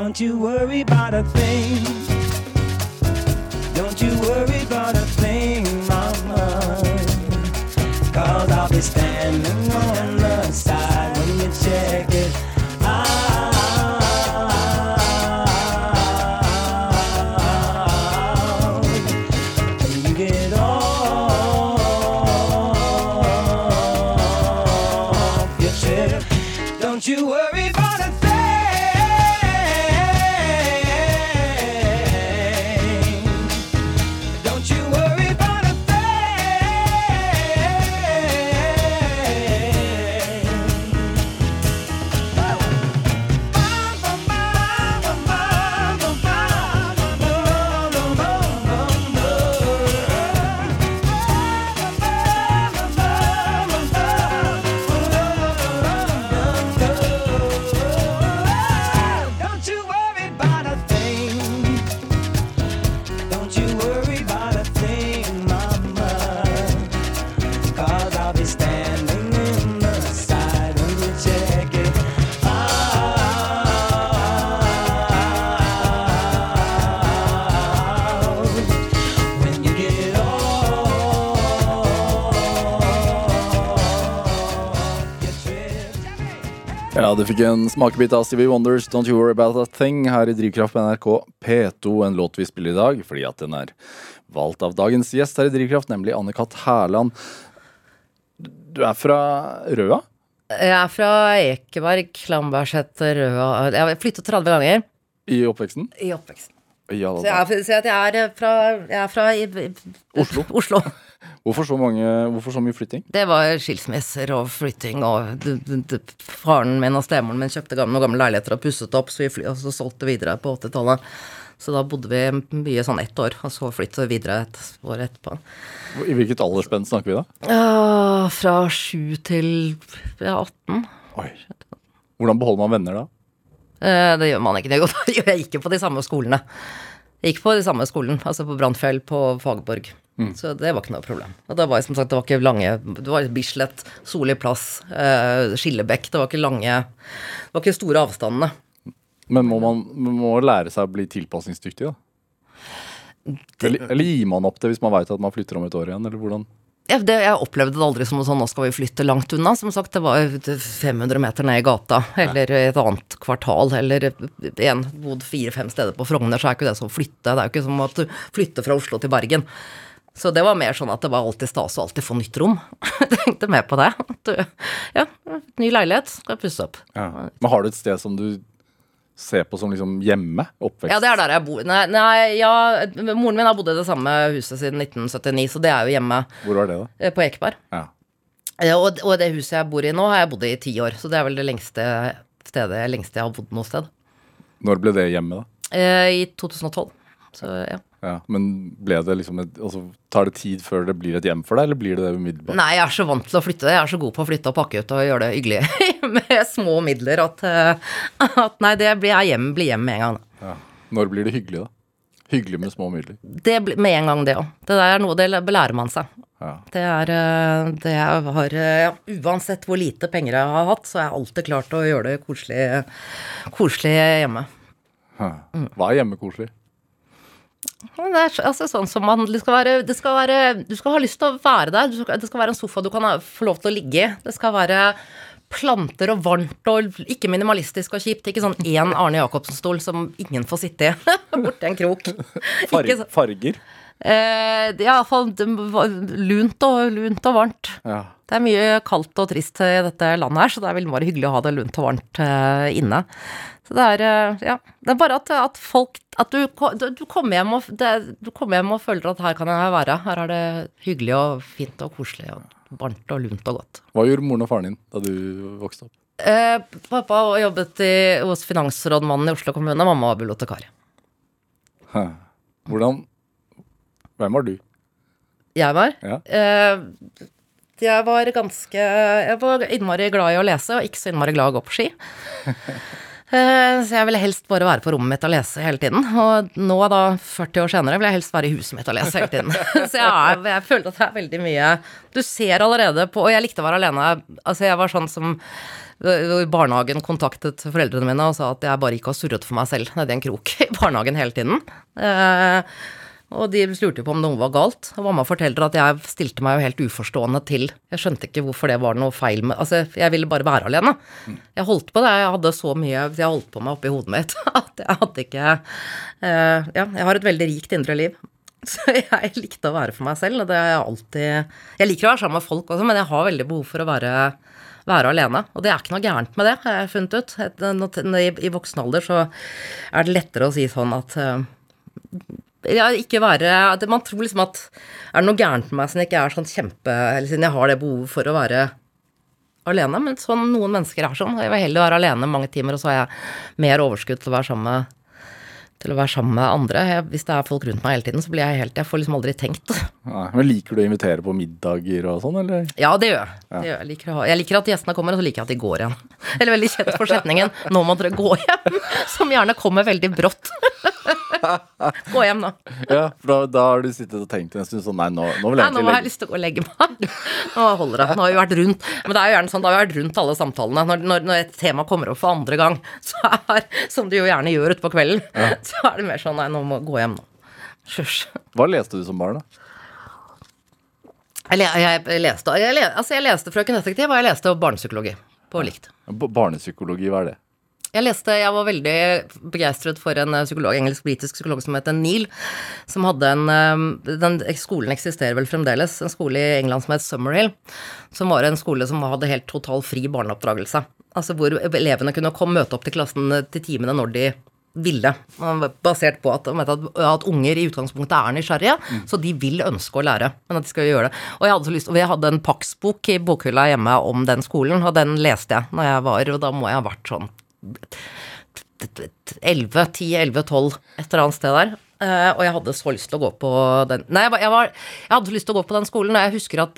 don't you worry about a thing. Du fikk en smakebit av Stevie Wonders Don't You Worry About A Thing her i Drivkraft på NRK P2, en låt vi spiller i dag fordi at den er valgt av dagens gjest her i Drivkraft, nemlig Anne-Kat. Hærland. Du er fra Røa? Jeg er fra Ekeberg, Lambertseter, Røa Jeg har flyttet 30 ganger I oppveksten? i oppveksten. Ja, Så jeg, er- så jeg er fra, jeg er fra i, i, Oslo. Oslo. Hvorfor så, mange, hvorfor så mye flytting? Det var skilsmisser og flytting, og faren min og stemoren min kjøpte gamle, gamle leiligheter og pusset opp, så vi fly, og så solgte videre på 80-tallet. Så da bodde vi mye sånn ett år, og så flyttet vi videre et år etterpå. I hvilket aldersspenn snakker vi da? Ja, fra sju til ja, 18. Oi. Hvordan beholder man venner da? Eh, Det gjør man ikke. Det gjør jeg ikke på de samme skolene. Jeg gikk på de samme skolen, altså på Brandfjell, på Fagerborg. Så det var ikke noe problem. Og det var som sagt, det var ikke lange Det var Bislett, Solli plass, eh, Skillebekk. Det var ikke lange Det var ikke store avstandene. Men må man man må lære seg å bli tilpasningsdyktig, da? Eller, eller gir man opp det hvis man veit at man flytter om et år igjen, eller hvordan? Ja, det, jeg opplevde det aldri som sånn 'nå skal vi flytte langt unna'. Som sagt, det var 500 meter ned i gata, eller et annet kvartal, eller en bodd fire-fem steder på Frogner, så er ikke det som å flytte. Det er jo ikke som at du flytter fra Oslo til Bergen. Så det var mer sånn at det var alltid stas å alltid få nytt rom. Jeg tenkte mer på det. Du, ja, ny leilighet, skal pusse opp. Men har du et sted som du ser på som liksom hjemme? Oppvekst? Ja, det er der jeg bor. Nei, nei ja, moren min har bodd i det samme huset siden 1979, så det er jo hjemme Hvor var det, da? eh, på Ekeberg. Ja. Ja, og, og det huset jeg bor i nå, har jeg bodd i i ti år. Så det er vel det lengste stedet lengste jeg har bodd noe sted. Når ble det hjemme, da? Eh, I 2012. Så ja. Ja, Men det liksom et, altså, tar det tid før det blir et hjem for deg, eller blir det det umiddelbart? Nei, jeg er så vant til å flytte. Jeg er så god på å flytte og pakke ut og gjøre det hyggelig med små midler at, eh, at nei, det blir jeg hjem, blir hjem med en gang. Ja. Når blir det hyggelig, da? Hyggelig med små midler. Det blir med en gang, det òg. Det der er noe det belærer man seg. Ja. Det er eh, det jeg har eh, ja, Uansett hvor lite penger jeg har hatt, så har jeg alltid klart å gjøre det koselig, koselig hjemme. Hva er hjemmekoselig? Det er altså sånn som man det skal, være, det skal være Du skal ha lyst til å være der. Skal, det skal være en sofa du kan ha, få lov til å ligge i. Det skal være planter og varmt og ikke minimalistisk og kjipt. Ikke sånn én Arne Jacobsen-stol som ingen får sitte i borti en krok. Far Ikke farger? Eh, iallfall lunt og, lunt og varmt. Ja. Det er mye kaldt og trist i dette landet her, så det er veldig bare hyggelig å ha det lunt og varmt eh, inne. Så det er eh, ja, det er bare at, at folk At du, du, du kommer hjem og det, du kommer hjem og føler at her kan jeg være. Her er det hyggelig og fint og koselig og varmt og lunt og godt. Hva gjorde moren og faren din da du vokste opp? Eh, pappa jobbet i, hos finansrådmannen i Oslo kommune, mamma var bibliotekar. Hæ. Hvordan Hvem var du? Jeg var Ja. eh, Jeg var ganske Jeg var innmari glad i å lese, og ikke så innmari glad i å gå på ski. Eh, Så jeg ville helst bare være på rommet mitt og lese hele tiden. Og nå, da, 40 år senere, vil jeg helst være i huset mitt og lese hele tiden. Så jeg, er, jeg føler at det er veldig mye Du ser allerede på Og jeg likte å være alene. Altså, jeg var sånn som i barnehagen kontaktet foreldrene mine og sa at jeg bare gikk og surret for meg selv nedi en krok i barnehagen hele tiden. Eh, og de lurte på om noe var galt. Og mamma forteller at jeg stilte meg jo helt uforstående til. Jeg skjønte ikke hvorfor det var noe feil med Altså, jeg ville bare være alene. Jeg holdt på det. Jeg hadde så mye Jeg holdt på meg oppi hodet mitt at jeg hadde ikke uh, Ja, jeg har et veldig rikt indre liv. Så jeg likte å være for meg selv, og det har jeg alltid Jeg liker å være sammen med folk også, men jeg har veldig behov for å være være alene. Og det er ikke noe gærent med det, har jeg funnet ut. I voksen alder så er det lettere å si sånn at eh, ja, ikke være Man tror liksom at Er det noe gærent med meg siden jeg ikke er sånn kjempe Eller siden jeg har det behovet for å være alene? Men sånn noen mennesker er sånn. Jeg vil heller være alene mange timer, og så har jeg mer overskudd til å være sammen med til å være sammen med andre. Jeg, hvis det er folk rundt meg hele tiden, så blir jeg helt Jeg får liksom aldri tenkt. Nei, men Liker du å invitere på middager og sånn, eller? Ja, det gjør jeg. Det gjør jeg. Liker å ha, jeg liker at gjestene kommer, og så liker jeg at de går igjen. Eller veldig kjent for setningen 'nå må dere gå hjem', som gjerne kommer veldig brått. Gå hjem nå. Ja, for da, da har du sittet og tenkt en stund sånn Nei, nå, nå vil jeg egentlig legge nå har jeg lyst til å gå og legge meg. Nå holder det. Nå har vi vært rundt. Men det er jo gjerne sånn, da har vi vært rundt alle samtalene. Når, når, når et tema kommer opp for andre gang, så er, som du jo gjerne gjør utpå kvelden, så er det mer sånn Nei, nå må jeg gå hjem nå. Sjusj. Hva leste du som barn, da? Jeg, jeg, jeg, leste, jeg, altså jeg leste Frøken Detektiv, og jeg leste barnepsykologi på likt. Barnepsykologi, hva er det? Jeg leste, jeg var veldig begeistret for en eh, psykolog, engelsk-britisk psykolog som het Neil, som hadde en eh, den Skolen eksisterer vel fremdeles, en skole i England som het Summerhill, som var en skole som hadde helt total fri barneoppdragelse. Altså hvor elevene kunne komme, møte opp til klassen eh, til timene når de ville. Basert på at, at, at unger i utgangspunktet er nysgjerrige, så de vil ønske å lære. Men at de skal gjøre det. Og jeg hadde så lyst, og jeg hadde en Pax-bok i bokhylla hjemme om den skolen, og den leste jeg når jeg var, og da må jeg ha vært sånn 11, 10, 11, 12, et eller annet sted der. Eh, og jeg hadde så lyst til å gå på den Nei, jeg, var, jeg, var, jeg hadde så lyst til å gå på den skolen, og jeg husker at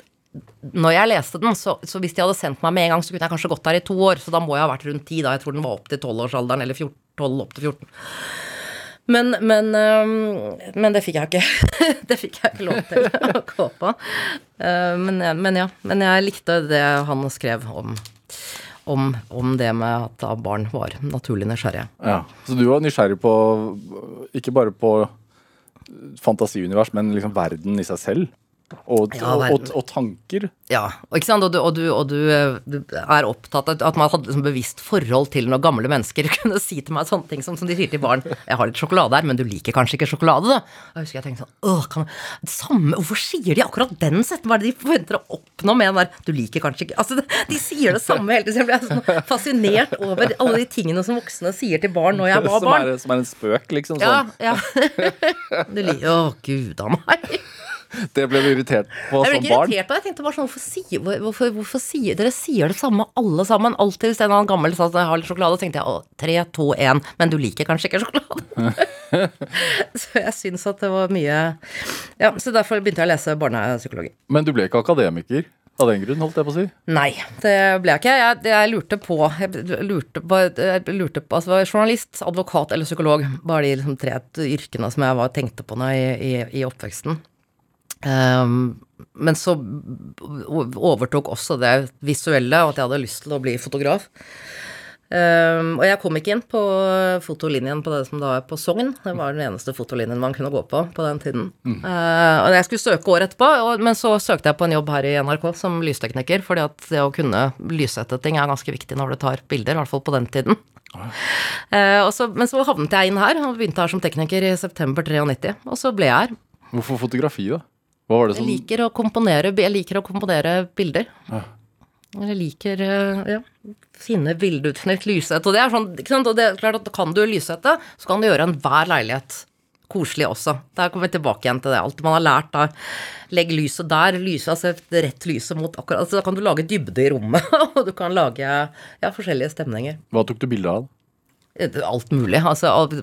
når jeg leste den, så, så hvis de hadde sendt meg med en gang, så kunne jeg kanskje gått der i to år. Så da må jeg ha vært rundt ti, da. Jeg tror den var opp til tolvårsalderen, eller 14, 12 opp til 14. Men, men, øhm, men det fikk jeg ikke. det fikk jeg ikke lov til å gå på. Eh, men, men ja. Men jeg likte det han skrev om, om, om det med at da barn var naturlig nysgjerrige. Ja. Så du var nysgjerrig på ikke bare på fantasiunivers, men liksom verden i seg selv? Og, Ja, og, og, tanker? Ja, og og du, og du, du, eh, du er opptatt av at man hadde liksom bevisst forhold til når gamle mennesker kunne si til meg sånne ting som, som de sier til barn. 'Jeg har litt sjokolade her, men du liker kanskje ikke sjokolade', da. Jeg husker jeg tenkte sånn Åh, kan, samme, Hvorfor sier de akkurat den setningen? Hva er det de forventer å oppnå med den der 'du liker kanskje ikke' Altså, de sier det samme hele tiden. så Jeg ble sånn fascinert over alle de tingene som voksne sier til barn når jeg var som, barn. er, som er en spøk, liksom? Ja, Sånn. ja. Du liker Å, gud a meg. Det ble du irritert på som barn? Jeg ble ikke barn? irritert på det. Jeg tenkte bare sånn, hvorfor sier, hvorfor, hvorfor sier Dere sier det samme, alle sammen. Alltid hvis en annen gammel sa at jeg har litt sjokolade, så tenkte jeg å, tre, to, én. Men du liker kanskje ikke sjokolade? så jeg syns at det var mye Ja, så derfor begynte jeg å lese barnepsykologi. Men du ble ikke akademiker av den grunn, holdt jeg på å si? Nei, det ble jeg ikke. Jeg, jeg lurte på Jeg lurte på, jeg lurte på altså, journalist, advokat eller psykolog var de liksom tre yrkene som jeg var, tenkte på nå i, i, i oppveksten. Ehm, men så overtok også det visuelle, og at jeg hadde lyst til å bli fotograf. Um, og jeg kom ikke inn på fotolinjen på det som da er på Sogn. Det var den eneste fotolinjen man kunne gå på på den tiden. Eh, og jeg skulle søke året etterpå, og, men så søkte jeg på en jobb her i NRK som lystekniker, fordi at det å kunne lyssette ting er ganske viktig når du tar bilder, i hvert fall på den tiden. Eh, og så, men så havnet jeg inn her, og begynte her som tekniker i september 93, og så ble jeg her. Hvorfor fotografi, da? Hva var det Jeg liker å komponere, jeg liker å komponere bilder. Jeg liker eh, ja, finne bildeutsnitt, lyshette. Og det er sånn, ikke sant? Og det er klart at kan du lyshette, så kan du gjøre enhver leilighet koselig også. Der kommer vi tilbake igjen til det. Alt man har lært da. Legg lyset der, lyset, altså rett lyset mot akkurat altså Da kan du lage dybde i rommet, og du kan lage ja, forskjellige stemninger. Hva tok du bilde av? Alt mulig. Altså alt,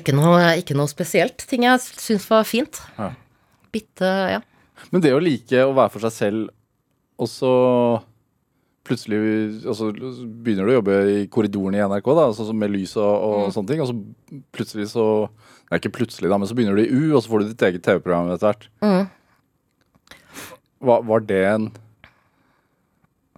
ikke, noe, ikke noe spesielt. Ting jeg syns var fint. Ja. Bitte Ja. Men det å like å være for seg selv, og så plutselig altså, begynner du å jobbe i korridoren i NRK, da, altså med lys og, og sånne ting, og så plutselig så Nei, ikke plutselig, da, men så begynner du i U, og så får du ditt eget TV-program etter hvert. Var, var det en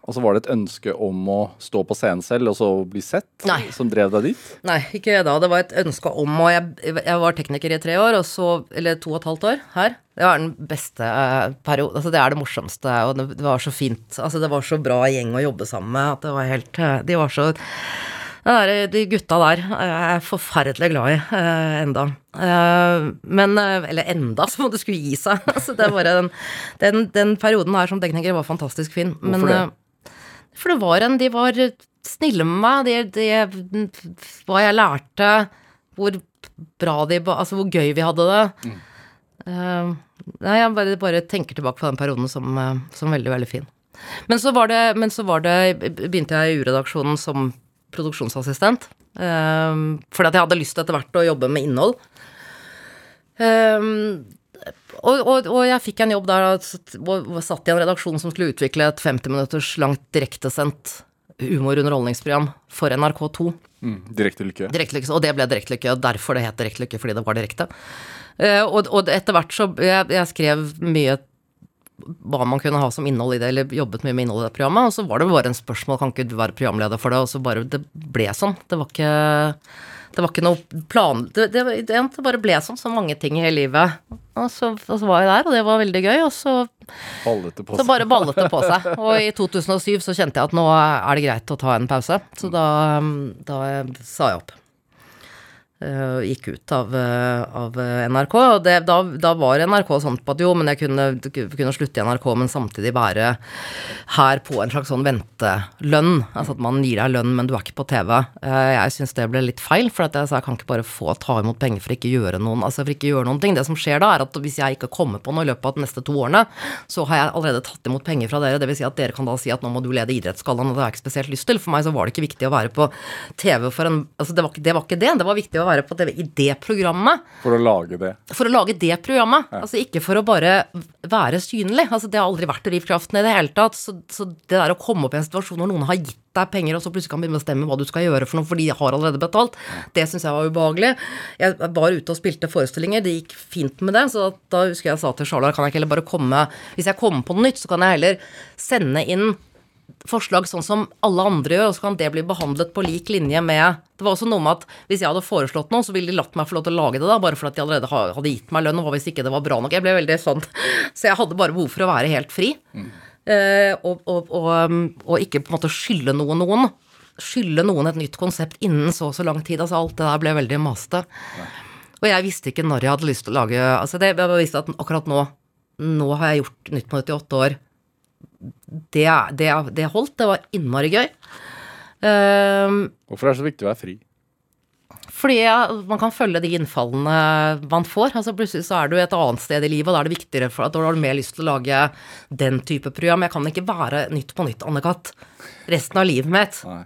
Altså Var det et ønske om å stå på scenen selv og så bli sett, Nei. som drev deg dit? Nei, ikke da. Det var et ønske om Og jeg, jeg var tekniker i tre år, og så, eller to og et halvt år her. Det var den beste perioden periode. Altså, det er det morsomste, og det, det var så fint. Altså, det var så bra gjeng å jobbe sammen med at det var helt eh, De var så der, De gutta der jeg er forferdelig glad i eh, enda. Eh, men eh, Eller enda, som om det skulle gi seg. altså, det var den, den, den perioden her som tekniker var fantastisk fin. Men, Hvorfor det? For det var en De var snille med meg. De, de, hva jeg lærte, hvor bra de Altså hvor gøy vi hadde det. Eh, nei, jeg bare, bare tenker tilbake på den perioden som, eh, som veldig, veldig fin. Men så var det, men så var det begynte jeg i U-redaksjonen som produksjonsassistent. Uh, fordi at jeg hadde lyst etter hvert å jobbe med innhold. Um, og, og, og jeg fikk en jobb der og satt- i en redaksjon som skulle utvikle et 50 minutters langt direktesendt humorunderholdningsprogram for NRK2. Mm, direkte lykke. Direktelykke, og det ble direktelykke, og derfor det het direktelykke, fordi det var direkte. Uh, og, og etter hvert så jeg, jeg skrev mye hva man kunne ha som innhold i det, eller jobbet mye med innhold i det programmet, og så var det bare en spørsmål, kan ikke du være programleder for det, og så bare, det ble sånn. Det var ikke, det var ikke noe plan, det, det, det, det bare ble sånn, så mange ting i hele livet. Og så, og så var jeg der, og det var veldig gøy, og så Ballete på så bare ballet det på seg. Og i 2007 så kjente jeg at nå er det greit å ta en pause. Så da, da sa jeg opp. Eh, gikk ut av, eh, av eh, NRK. Og det, da, da var NRK sånn på at jo, men jeg kunne, kunne slutte i NRK, men samtidig være her på en slags sånn ventelønn. Altså at man gir deg lønn, men du er ikke på TV. Jeg syns det ble litt feil, for jeg sa jeg kan ikke bare få ta imot penger for ikke gjøre noen, altså for ikke gjøre noen ting. Det som skjer da, er at hvis jeg ikke kommer på noe i løpet av de neste to årene, så har jeg allerede tatt imot penger fra dere. Vil si at dere kan da si at nå må du lede Idrettsgallaen, og det har jeg ikke spesielt lyst til. For meg så var det ikke viktig å være på TV for en Altså det var, det var ikke det. Det var viktig å være på TV i det programmet. For å lage det. For å lage det programmet. Altså ikke for å bare være synlig. Altså det har aldri vært drivkraften i det hele tatt. Så, så det der å komme opp i en situasjon hvor noen har gitt deg penger, og så plutselig kan begynne å bestemme hva du skal gjøre for noe, for de har allerede betalt, det syns jeg var ubehagelig. Jeg var ute og spilte forestillinger, det gikk fint med det, så da husker jeg sa til Charlotte, kan jeg ikke heller bare komme Hvis jeg kommer på noe nytt, så kan jeg heller sende inn forslag sånn som alle andre gjør, og så kan det bli behandlet på lik linje med Det var også noe med at hvis jeg hadde foreslått noe, så ville de latt meg få lov til å lage det, da, bare fordi de allerede hadde gitt meg lønn, og hva hvis ikke det var bra nok? Jeg ble veldig sånn Så jeg hadde bare behov for å være helt fri. Eh, og, og, og, um, og ikke på en måte skylde noen noen. Skylde noen et nytt konsept innen så og så lang tid. Altså alt det der ble veldig masete. Og jeg visste ikke når jeg hadde lyst til å lage Altså det, jeg visste at akkurat nå Nå har jeg gjort Nytt på nytt i åtte år. Det, det, det holdt. Det var innmari gøy. Um, Hvorfor er det så viktig å være fri? fordi man kan følge de innfallene man får. altså Plutselig så er du et annet sted i livet, og da er det viktigere for at da har du mer lyst til å lage den type program. Jeg kan ikke være Nytt på nytt Anne-Kat. resten av livet mitt. Nei.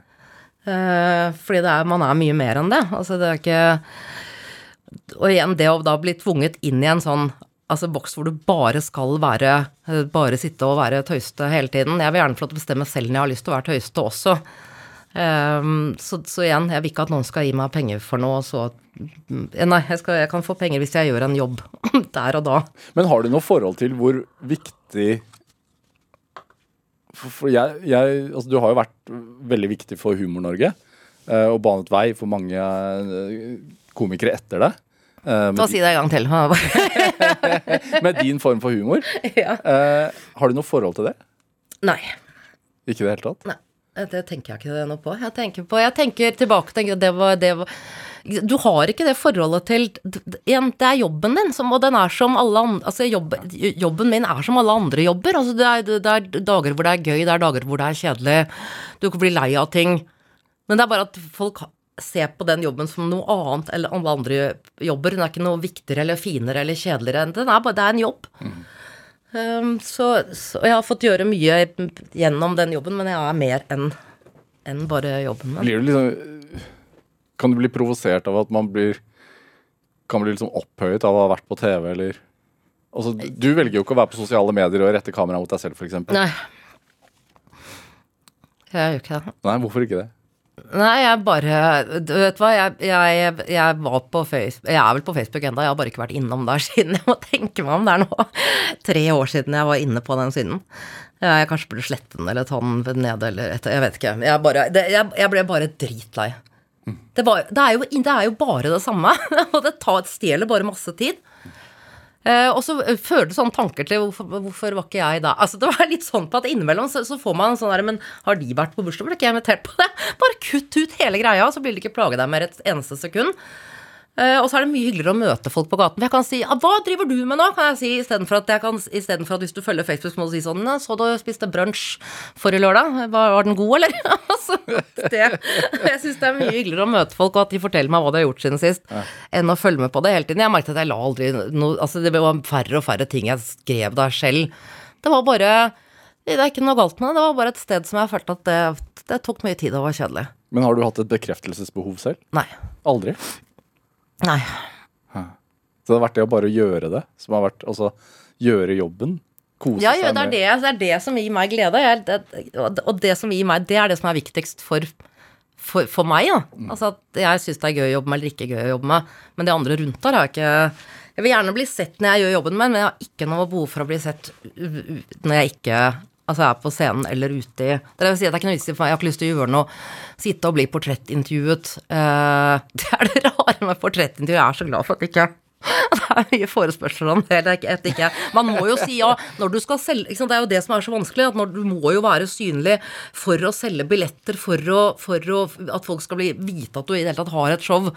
Eh, fordi det er, man er mye mer enn det. Altså det er ikke Og igjen, det å da bli tvunget inn i en sånn altså boks hvor du bare skal være eh, Bare sitte og være tøyste hele tiden. Jeg vil gjerne få lov til å bestemme selv når jeg har lyst til å være tøyste også. Um, så, så igjen, jeg vil ikke at noen skal gi meg penger for noe, så eh, Nei, jeg, skal, jeg kan få penger hvis jeg gjør en jobb der og da. Men har du noe forhold til hvor viktig For, for jeg, jeg Altså, du har jo vært veldig viktig for Humor-Norge. eh, og banet vei for mange eh, komikere etter deg. Eh, Ta si det en gang til. med din form for humor. ja. Uh, har du noe forhold til det? Nei. Ikke i det hele tatt? Nei, det tenker jeg ikke noe på. Jeg tenker, på, jeg tenker tilbake tenker det var, det var Du har ikke det forholdet til Igjen, det er jobben din, som, og den er som alle andre altså jobb, Jobben min er som alle andre jobber. Altså det, er, det er dager hvor det er gøy, det er dager hvor det er kjedelig. Du kan bli lei av ting. Men det er bare at folk ser på den jobben som noe annet eller alle andre jobber. Den er ikke noe viktigere eller finere eller kjedeligere. Den er bare, det er en jobb. Um, så, så jeg har fått gjøre mye gjennom den jobben, men jeg er mer enn enn bare jobben min. Blir du liksom Kan du bli provosert av at man blir Kan bli liksom opphøyet av å ha vært på TV, eller Altså, du velger jo ikke å være på sosiale medier og rette kameraet mot deg selv, f.eks. Nei. Jeg gjør ikke det. Nei, hvorfor ikke det? Nei, jeg bare Du vet hva, jeg, jeg, jeg var på Facebook Jeg er vel på Facebook enda, jeg har bare ikke vært innom der siden. Jeg må tenke meg om det er nå tre år siden jeg var inne på den siden. Jeg kanskje burde slette den eller ta den ned eller etter, jeg vet ikke. Jeg, bare, det, jeg, ble bare dritlei. Det, var, det, er jo, det er jo bare det samme, og det tar, stjeler bare masse tid. Eh, og så føler du sånne tanker til hvorfor, hvorfor var ikke jeg da? Altså Det var litt sånn på at innimellom så, så får man sånn der Men har de vært på bursdag? Ble ikke jeg invitert på det? Bare kutt ut hele greia, så blir det ikke plage deg mer et eneste sekund. Eh, og så er det mye hyggeligere å møte folk på gaten. For jeg kan si ah, 'Hva driver du med nå?' kan jeg si istedenfor at, jeg kan- at hvis du følger Facebook, må du si sånn 'Så du spiste brunsj forrige lørdag? Var, var den god, eller?' altså, det, jeg syns det er mye hyggeligere å møte folk, og at de forteller meg hva de har gjort siden sist, enn å følge med på det hele tiden. Jeg merket at jeg la aldri noe Altså, det var færre og færre ting jeg skrev der selv. Det var bare Det er ikke noe galt med det, det var bare et sted som jeg følte at det, det tok mye tid og var kjedelig. Men har du hatt et bekreftelsesbehov selv? Nei. Aldri? Nei. Så det har vært det å bare gjøre det, som har vært Altså gjøre jobben? Kose Ja, ja seg det, er med det, det er det som gir meg glede. Jeg, det, og det som gir meg, det er det som er viktigst for, for, for meg. Da. Altså at jeg syns det er gøy å jobbe med eller ikke gøy å jobbe med. Men det andre rundt der har jeg ikke Jeg vil gjerne bli sett når jeg gjør jobben min, men jeg har ikke noe behov for å bli sett når jeg ikke Altså er på scenen eller ute i Det vil si at det er ikke noe vits i for meg, jeg har ikke lyst til å gjøre noe Sitte og bli portrettintervjuet. Eh, det er det rare med portrettintervju. Jeg er så glad for at det ikke det er mye forespørsler om det. ikke-. Man må jo si ja når du skal selge? Det er jo det som er så vanskelig. at Du må jo være synlig for å selge billetter, for, å, for å, at folk skal bli, vite at du i det hele tatt har et show.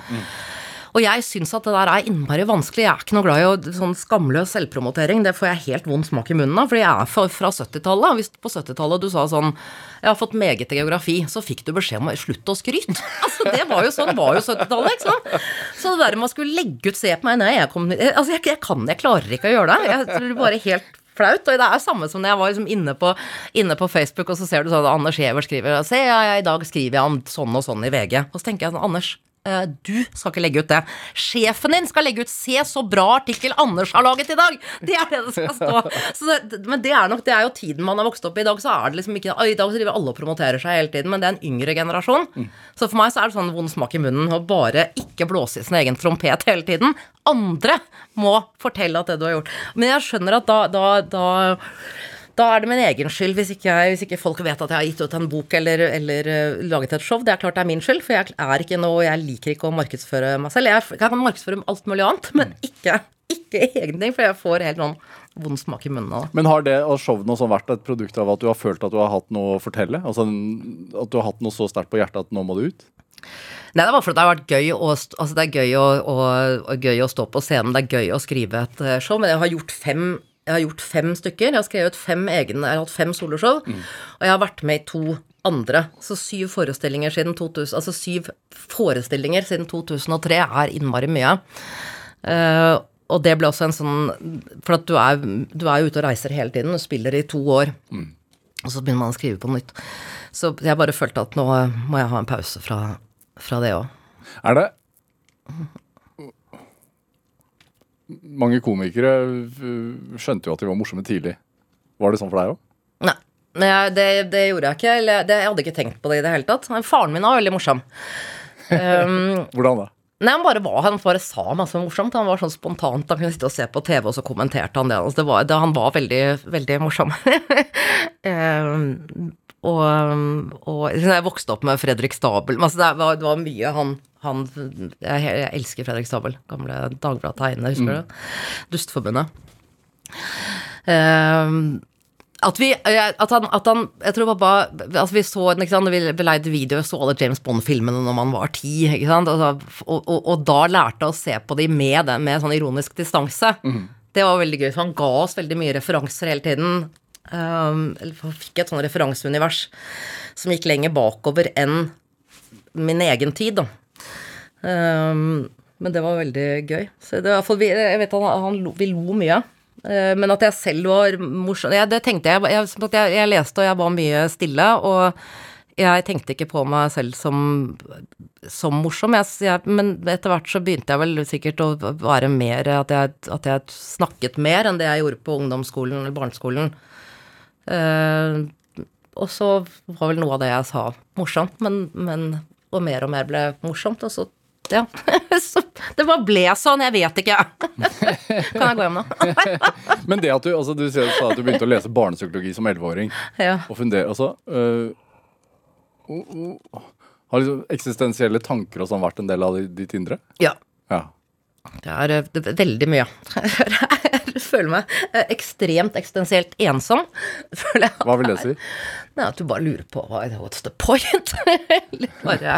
Og jeg syns at det der er innmari vanskelig. Jeg er ikke noe glad i å, sånn skamløs selvpromotering. Det får jeg helt vond smak i munnen av, fordi jeg er fra, fra 70-tallet. Hvis på 70-tallet du sa sånn Jeg har fått meget i geografi, så fikk du beskjed om å slutte å skryte. Altså, det var jo sånn var jo 70-tallet, ikke sant. Så det der med å skulle legge ut Se på meg, nei, jeg kom Altså, jeg, jeg kan Jeg klarer ikke å gjøre det. Jeg tror det bare helt flaut. Og det er samme som når jeg var liksom inne, på, inne på Facebook, og så ser du sånn Anders Giæver skriver Se, jeg, i dag skriver jeg om sånn og sånn i VG. Og så tenker jeg sånn, Anders. Eh, Du skal ikke legge ut det. Sjefen din skal legge ut 'Se så bra artikkel Anders har laget i dag'! Det er det det skal stå. Så det, men det er nok Det er jo tiden man har vokst opp i. I dag så er det liksom ikke I dag så driver alle og promoterer seg hele tiden, men det er en yngre generasjon. Så for meg så er det sånn vond smak i munnen å bare ikke blåse i sin egen trompet hele tiden. Andre må fortelle at det du har gjort. Men jeg skjønner at da, da, da da er det min egen skyld hvis ikke, jeg, hvis ikke folk vet at jeg har gitt ut en bok eller, eller uh, laget et show. Det er klart det er min skyld, for jeg er ikke noe Jeg liker ikke å markedsføre meg selv. Jeg, kan markedsføre alt mulig annet, men ikke, ikke egne ting, for jeg får helt sånn vond smak i munnen av det. Men har det og showene også vært et produkt av at du har følt at du har hatt noe å fortelle? Altså at du har hatt noe så sterkt på hjertet at nå må det ut? Nei, det er bare fordi det har vært gøy å, altså det er gøy å, å, å, gøy å stå på scenen. Det er gøy å skrive et eh, show. Men jeg har gjort fem, jeg har gjort fem stykker. Jeg har skrevet fem egne, jeg har hatt fem soloshow. Og jeg har vært med i to andre. Så syv forestillinger siden 2000, altså syv forestillinger siden 2003 er innmari mye. Uh, og det ble også en sånn For at du er, du er ute og reiser hele tiden. Du spiller i to år. Og så begynner man å skrive på nytt. Så jeg bare følte at nå må jeg ha en pause fra, fra det òg. Er det Mange komikere uh, skjønte jo at de var morsomme tidlig. Var det sånn for deg òg? Nei. Nei, det, det gjorde jeg ikke. Eller, det, jeg hadde ikke tenkt på det i det hele tatt. Men Faren min var veldig morsom. Um, Hvordan da? nei, han bare var Han bare sa masse morsomt. Han var sånn spontant. Han kunne sitte og se på TV, og så kommenterte han det. Altså, det, var, det han var veldig, veldig morsom. um, og, og jeg vokste opp med Fredrik Stabel. Altså, det, var, det var mye han, han jeg, jeg elsker Fredrik Stabel. Gamle Dagbladet-tegner, husker du? Dustforbundet. Um, at vi at han, at han Jeg tror pappa altså Vi så ikke sant, vi beleide leide video så alle James Bond-filmene når man var ti. ikke sant, og, og, og, og da lærte å se på de med, det, med sånn ironisk distanse. Det var veldig gøy, for han ga oss veldig mye referanser hele tiden. Um, eller fikk et sånn referanseunivers som gikk lenger bakover enn min egen tid, da. Um, men det var veldig gøy. Så det vi, jeg vet han, han vi lo mye. Uh, Men at jeg selv var morsom ja, Det tenkte jeg, jeg, jeg. Jeg leste, og jeg var mye stille. Og jeg tenkte ikke på meg selv som, som morsom. Jeg, jeg, men etter hvert så begynte jeg vel sikkert å være mer at jeg, at jeg snakket mer enn det jeg gjorde på ungdomsskolen eller barneskolen. Eh, og så var vel noe av det jeg sa morsomt, men, men og mer og mer ble morsomt. Og så ja. så det bare ble sånn. Jeg vet ikke. kan jeg gå hjem nå? Men det at du, altså, du sa at du begynte å lese barnepsykologi som 11-åring, ja. og fundere altså, øh, o- o- Har liksom eksistensielle tanker og sånn vært en del av ditt indre? ja. Ja. Det er, det er veldig mye. Jeg føler meg eh, ekstremt eksistensielt ensom. Føler jeg. Hva vil det si? Nei, at du bare lurer på What's the point? Bare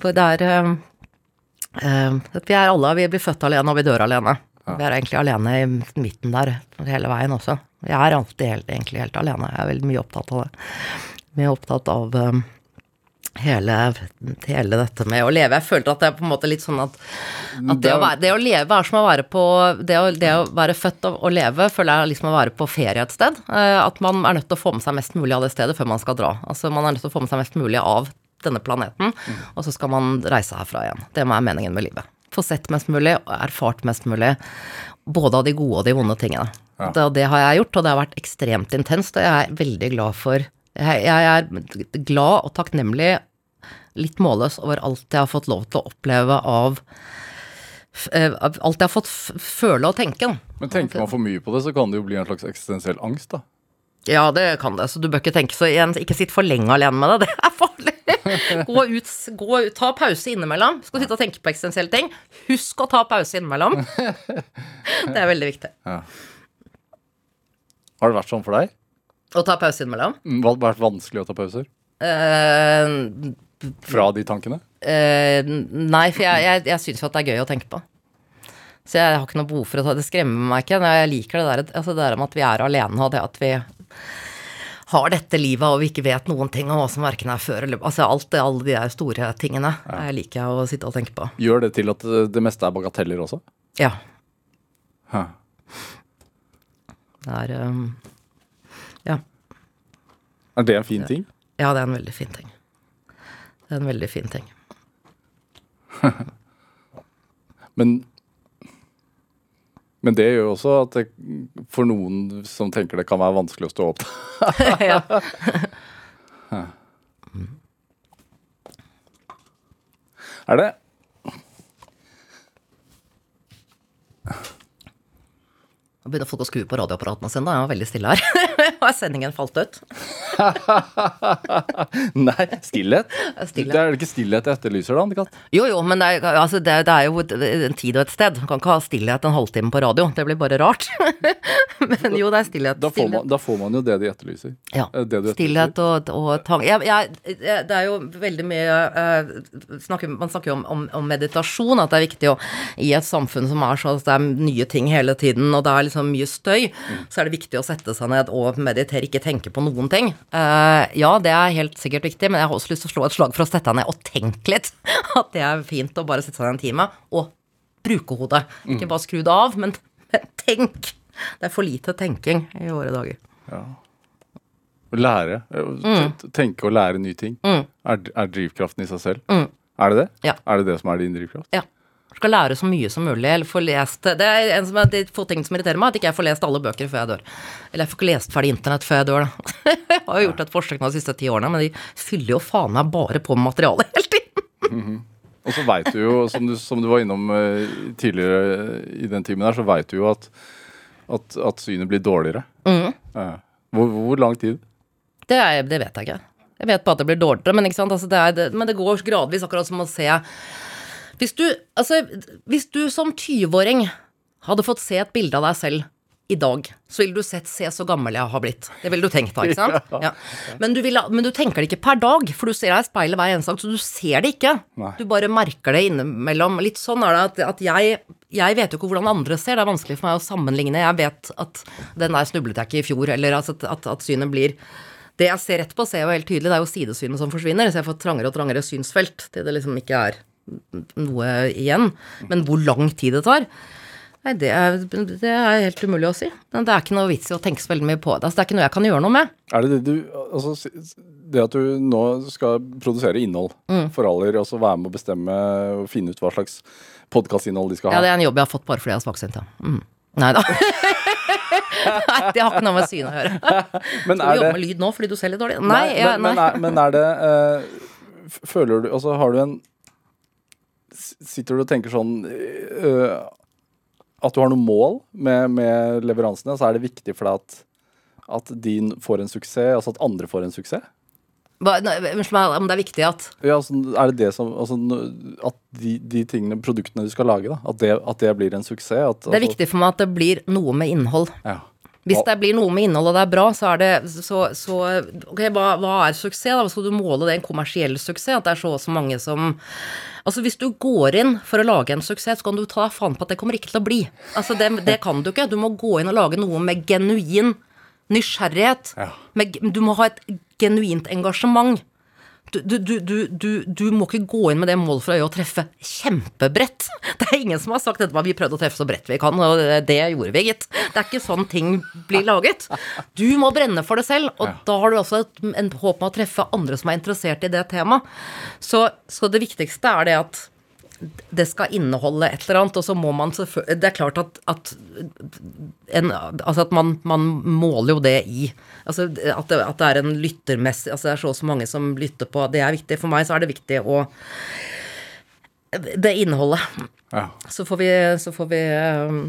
Det er eh, at Vi er alle Vi blir født alene, og vi dør alene. Vi er egentlig alene i midten der hele veien også. Jeg er alltid helt, egentlig helt alene. Jeg er veldig mye opptatt av det. Mye opptatt av um, hele, hele dette med å leve. Jeg følte at det er på en måte litt sånn at, at det, å være, det å leve er som å være på Det å, det å være født og, og leve føler jeg er liksom å være på ferie et sted. Eh, At man er nødt til å få med seg mest mulig av det stedet før man skal dra. Altså Man er nødt til å få med seg mest mulig av denne planeten, og så skal man reise herfra igjen. Det være meningen med livet. Få sett mest mulig og erfart mest mulig. Både av de gode og de vonde tingene. Det, det har jeg gjort, og det har vært ekstremt intenst, og jeg er veldig glad for jeg, jeg er glad og takknemlig, litt målløs, over alt jeg har fått lov til å oppleve av eh, av Alt jeg har fått føle og tenke. Men tenker man for mye på det, så kan det jo bli en slags eksistensiell angst, da. Ja, det kan det, så du bør ikke tenke så igjen. Ikke sitt for lenge alene med det, det er farlig. Gå ut, gå ut, ta pause innimellom. Skal du sitte og tenke på eksistensielle ting, husk å ta pause innimellom. Det er veldig viktig. Har det vært sånn for deg? Å ta pause innimellom. Har Hva har vært vanskelig å ta pauser? Uh, Fra de tankene? Uh, nei, for jeg, jeg, jeg syns jo at det er gøy å tenke på. Så jeg har ikke noe behov for å ta Det skremmer meg ikke. Jeg liker det der, altså det der med at vi er alene, og det at vi har dette livet og vi ikke vet noen ting om hva som verken er før eller Altså alt det, alle de der store tingene jeg liker jeg å sitte og tenke på. Gjør det til at det det meste er bagateller også? Ja. Hæ. Det er um, Ja. Er det en fin ting? Ja, det er en veldig fin ting. Det er en veldig fin ting. Men men det gjør jo også at det, for noen som tenker det kan være vanskelig å stå opp. ja. Er det Nå begynner folk å skru på radioapparatene sine. da. Jeg var veldig stille her. Og sendingen falt ut? Nei, stillhet? Stillhet. Det er ikke stillhet jeg etterlyser, da, Anne-Kat. Jo, jo, men det er, altså, det, det er jo en tid og et sted. Du kan ikke ha stillhet en halvtime på radio. Det blir bare rart. men jo, det er stillhet. Da, får man- da får man jo det de etterlyser. Ja. Eh, Det du etterlyser. Stillhet og, og tang... jeg, jeg- Det er jo veldig mye uh, snakker, Man snakker jo om, om, om meditasjon, at det er viktig å I et samfunn som er sånn at det er nye ting hele tiden, og det er liksom mye støy, så er det viktig å sette seg ned og meditere, ikke tenke på noen ting. Uh, ja, det er helt sikkert viktig, men jeg har også lyst til å slå et slag for å sette deg ned og tenke litt. At det er fint å bare sette seg ned en time og bruke hodet. Ikke bare skru det av, men, men tenk. Det er for lite tenking i våre dager. Å Lære. eh, Mm. Tenke og lære nye ting. Er, er drivkraften i seg selv. Er det det? Mm. Ja. Er det det som er din drivkraft? Ja. Skal lære så mye som mulig, eller få lest Det er en som er de få ting som irriterer meg, at ikke jeg får lest alle bøker før jeg dør. Eller jeg får ikke lest ferdig internett før jeg dør, da. jeg har jo gjort et forsøk nå de siste ti årene, men de fyller jo faen meg bare på med materiale hele tiden. Og så veit du jo, som du, som du var innom eh, tidligere i den timen her, så veit du jo at, at, at synet blir dårligere. Mm. Ja. Hvor, hvor lang tid? Det, er, det vet jeg ikke. Jeg vet bare at det blir dårligere, men? Altså, det, er, det, men det går gradvis, akkurat som å se Hvis du, altså, hvis du som 20-åring hadde fått se et bilde av deg selv i dag, så ville du sett 'se så gammel jeg har blitt'. Det ville du tenkt da, ikke sant? Ja. Men, du vil, men du tenker det ikke per dag, for du ser deg i speilet hver eneste dag, så du ser det ikke. Nei. Du bare merker det innimellom. Litt sånn er det at, at jeg, jeg vet jo ikke hvordan andre ser, det er vanskelig for meg å sammenligne. Jeg vet at den der snublet jeg ikke i fjor, eller altså at, at, at synet blir Det jeg ser rett på, ser jeg jo helt tydelig, det er jo sidesynet som forsvinner, så jeg får trangere og trangere synsfelt til det liksom ikke er noe igjen. Men hvor lang tid det tar Nei, det er, det er helt umulig å si. Men det er ikke noe vits i å tenke så veldig mye på det. Altså, det er ikke noe jeg kan gjøre noe med. Er det det du Altså, det at du nå skal produsere innhold Mm. for aller, og så være med å bestemme og finne ut hva slags podkastinnhold de skal ha. Ja, det er en jobb jeg har fått bare fordi jeg er svaksynt, ja. Mm. Nei da. Nei, det har ikke noe med synet å gjøre. Men er jobbe det med lyd nå fordi du ser litt dårlig? Nei, nei, men, ja, nei. er, men er det uh, Føler du Altså, har du en Sitter du og tenker sånn uh, At du har noe mål med, med leveransene, så er det viktig for deg at at din får en suksess, altså at andre får en suksess? Unnskyld meg, om det er viktig at Ja, altså, er det det som altså, At de, de tingene, produktene du skal lage, da, at det, at det blir en suksess? At, Det er viktig for meg at det blir noe med innhold. Ja. Hvis det blir noe med innhold og det er bra, så er det så, så Ok, hva, hva er suksess? da? Skal du måle det en kommersiell suksess? At det er så og så mange som Altså Hvis du går inn for å lage en suksess, så kan du ta deg faen på at det kommer ikke til å bli. Altså Det, det kan du ikke. Du må gå inn og lage noe med genuin nysgjerrighet. Ja. Med, du må ha et genuint engasjement. Du, du, du, du, må ikke gå inn med det målet for øye å treffe kjempebredt. Det er ingen som har sagt dette, vi prøvde å treffe så bredt vi kan, og det gjorde vi, gitt. Det er ikke sånn ting blir laget. Du må brenne for det selv, og da har du også et en håp om å treffe andre som er interessert i det temaet. Så, så det viktigste er det at det skal inneholde et eller annet, og så må man selvfølgelig Det er klart at, at, en, altså at man, man måler jo det i altså at det, at det er en lyttermessig Altså det er så og så mange som lytter på Det er viktig. For meg så er det viktig å Det innholdet. Ja. Så får, vi, så, får vi,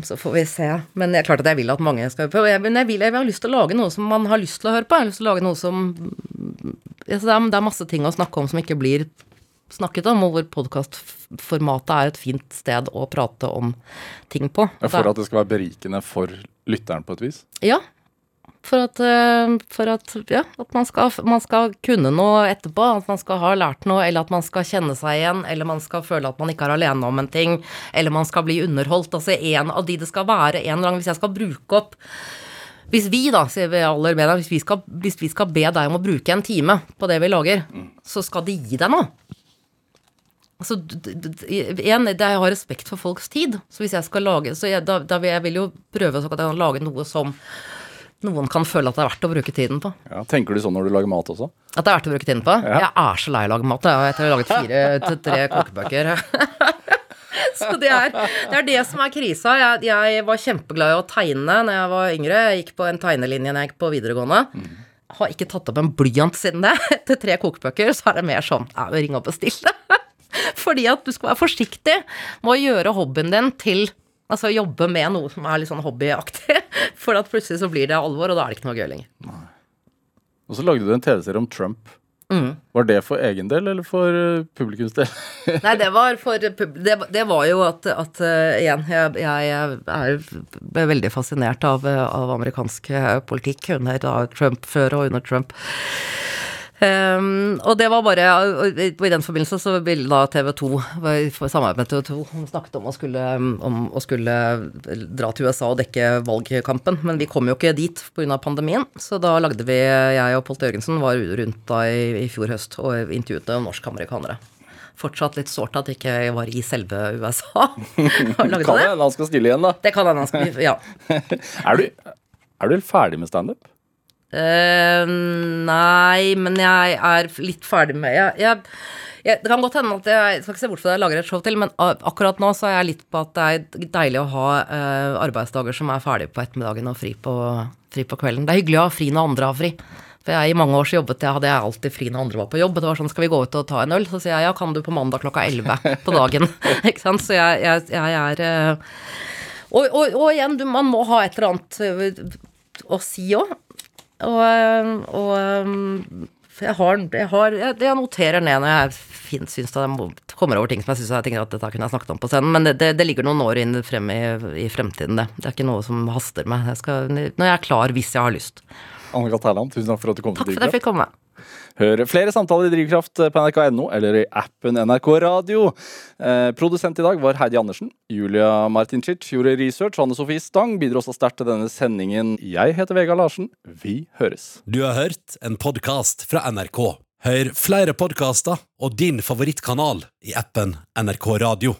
så får vi se. Men det er klart at jeg vil at mange skal høre på. Jeg, men jeg, vil, jeg har lyst til å lage noe som man har lyst til å høre på. Jeg har lyst til å lage noe som altså det, er, det er masse ting å snakke om som ikke blir snakket om, og hvor podkastformatet er et fint sted å prate om ting på. For at det skal være berikende for lytteren på et vis? Ja. For at, eh, for at, ja, at man, skal, man skal kunne noe etterpå, at man skal ha lært noe, eller at man skal kjenne seg igjen, eller man skal føle at man ikke er alene om en ting, eller man skal bli underholdt. Altså en av de det skal være en eller annen Hvis jeg skal bruke opp Hvis vi, da, sier vi aller bedre, hvis vi, skal, hvis vi skal be deg om å bruke en time på det vi lager, så skal de gi deg noe. Altså, en, det er, jeg har respekt for folks tid. Så hvis jeg skal lage Så jeg, da, da vil jeg vil jo prøve så at jeg kan lage noe som noen kan føle at det er verdt å bruke tiden på. Ja, tenker du sånn når du lager mat også? At det er verdt å bruke tiden på? Ja. Jeg er så lei av å lage mat. Jeg har laget fire til tre kokebøker. så det er, det er det som er krisa. Jeg, jeg var kjempeglad i å tegne når jeg var yngre. Jeg gikk på en tegnelinje når jeg gikk på videregående. Har ikke tatt opp en blyant siden det. Til tre kokebøker så er det mer sånn ja, ring og bestill. Fordi at du skal være forsiktig med å gjøre hobbyen din til Altså jobbe med noe som er litt sånn hobbyaktig. For at plutselig så blir det alvor, og da er det ikke noe gøy lenger. Og så lagde du en TV-serie om Trump. Mm. Var det for egen del, eller for uh, publikums del? Nei, det var for Det, det var jo at, at eh, igjen, jeg, jeg er veldig fascinert av, eh, av amerikansk eh, politikk under Trump før og under Trump. Ehm, og det var bare og I den forbindelse så ville da TV 2 for samarbeid med TV 2 snakket om å, skulle, om å skulle dra til USA og dekke valgkampen, men vi kom jo ikke dit pga. pandemien. Så da lagde vi, jeg og Polt Jørgensen var rundt da i, i fjor høst og intervjuet norsk-amerikanere. Fortsatt litt sårt at jeg ikke var i selve USA. Kan det. hende han skal stille igjen, da. Det kan hende han skal Ja. Er du, er du ferdig med standup? Eh, nei, men jeg er litt ferdig med jeg, jeg, jeg, Det kan godt hende at jeg, skal ikke se bort fra det jeg lager et show til, men akkurat nå så er jeg litt på at det er deilig å ha uh, arbeidsdager som er ferdig på ettermiddagen og fri på, fri på kvelden. Det er hyggelig å ha fri når andre har fri. For jeg, I mange år så jobbet jeg, hadde jeg alltid fri når andre var på jobb. Det var sånn, skal vi gå ut og ta en øl? Så sier jeg ja, kan du på mandag klokka 11 på dagen. ikke sant? Så jeg, jeg, jeg er uh, og, og, og igjen, du, man må ha et eller annet å si òg. Og, øh, og øh, jeg har, jeg har jeg, jeg noterer ned når jeg syns jeg kommer over ting som jeg syns jeg tenker at dette kunne jeg snakket om på scenen, men det, det, det ligger noen år inn frem i, i fremtiden, det. Det er ikke noe som haster meg. Jeg skal, når jeg er klar, hvis jeg har lyst. Anne Kat. Herland, tusen takk for at du kom Takk til for at jeg fikk komme. Hør flere samtaler i Drivkraft på nrk.no eller i appen NRK Radio. Eh, produsent i dag var Heidi Andersen. Julia Martincic gjorde research. Anne Sofie Stang bidro også sterkt til denne sendingen. Jeg heter Vegard Larsen. Vi høres. Du har hørt en podkast fra NRK. Hør flere podkaster og din favorittkanal i appen NRK Radio.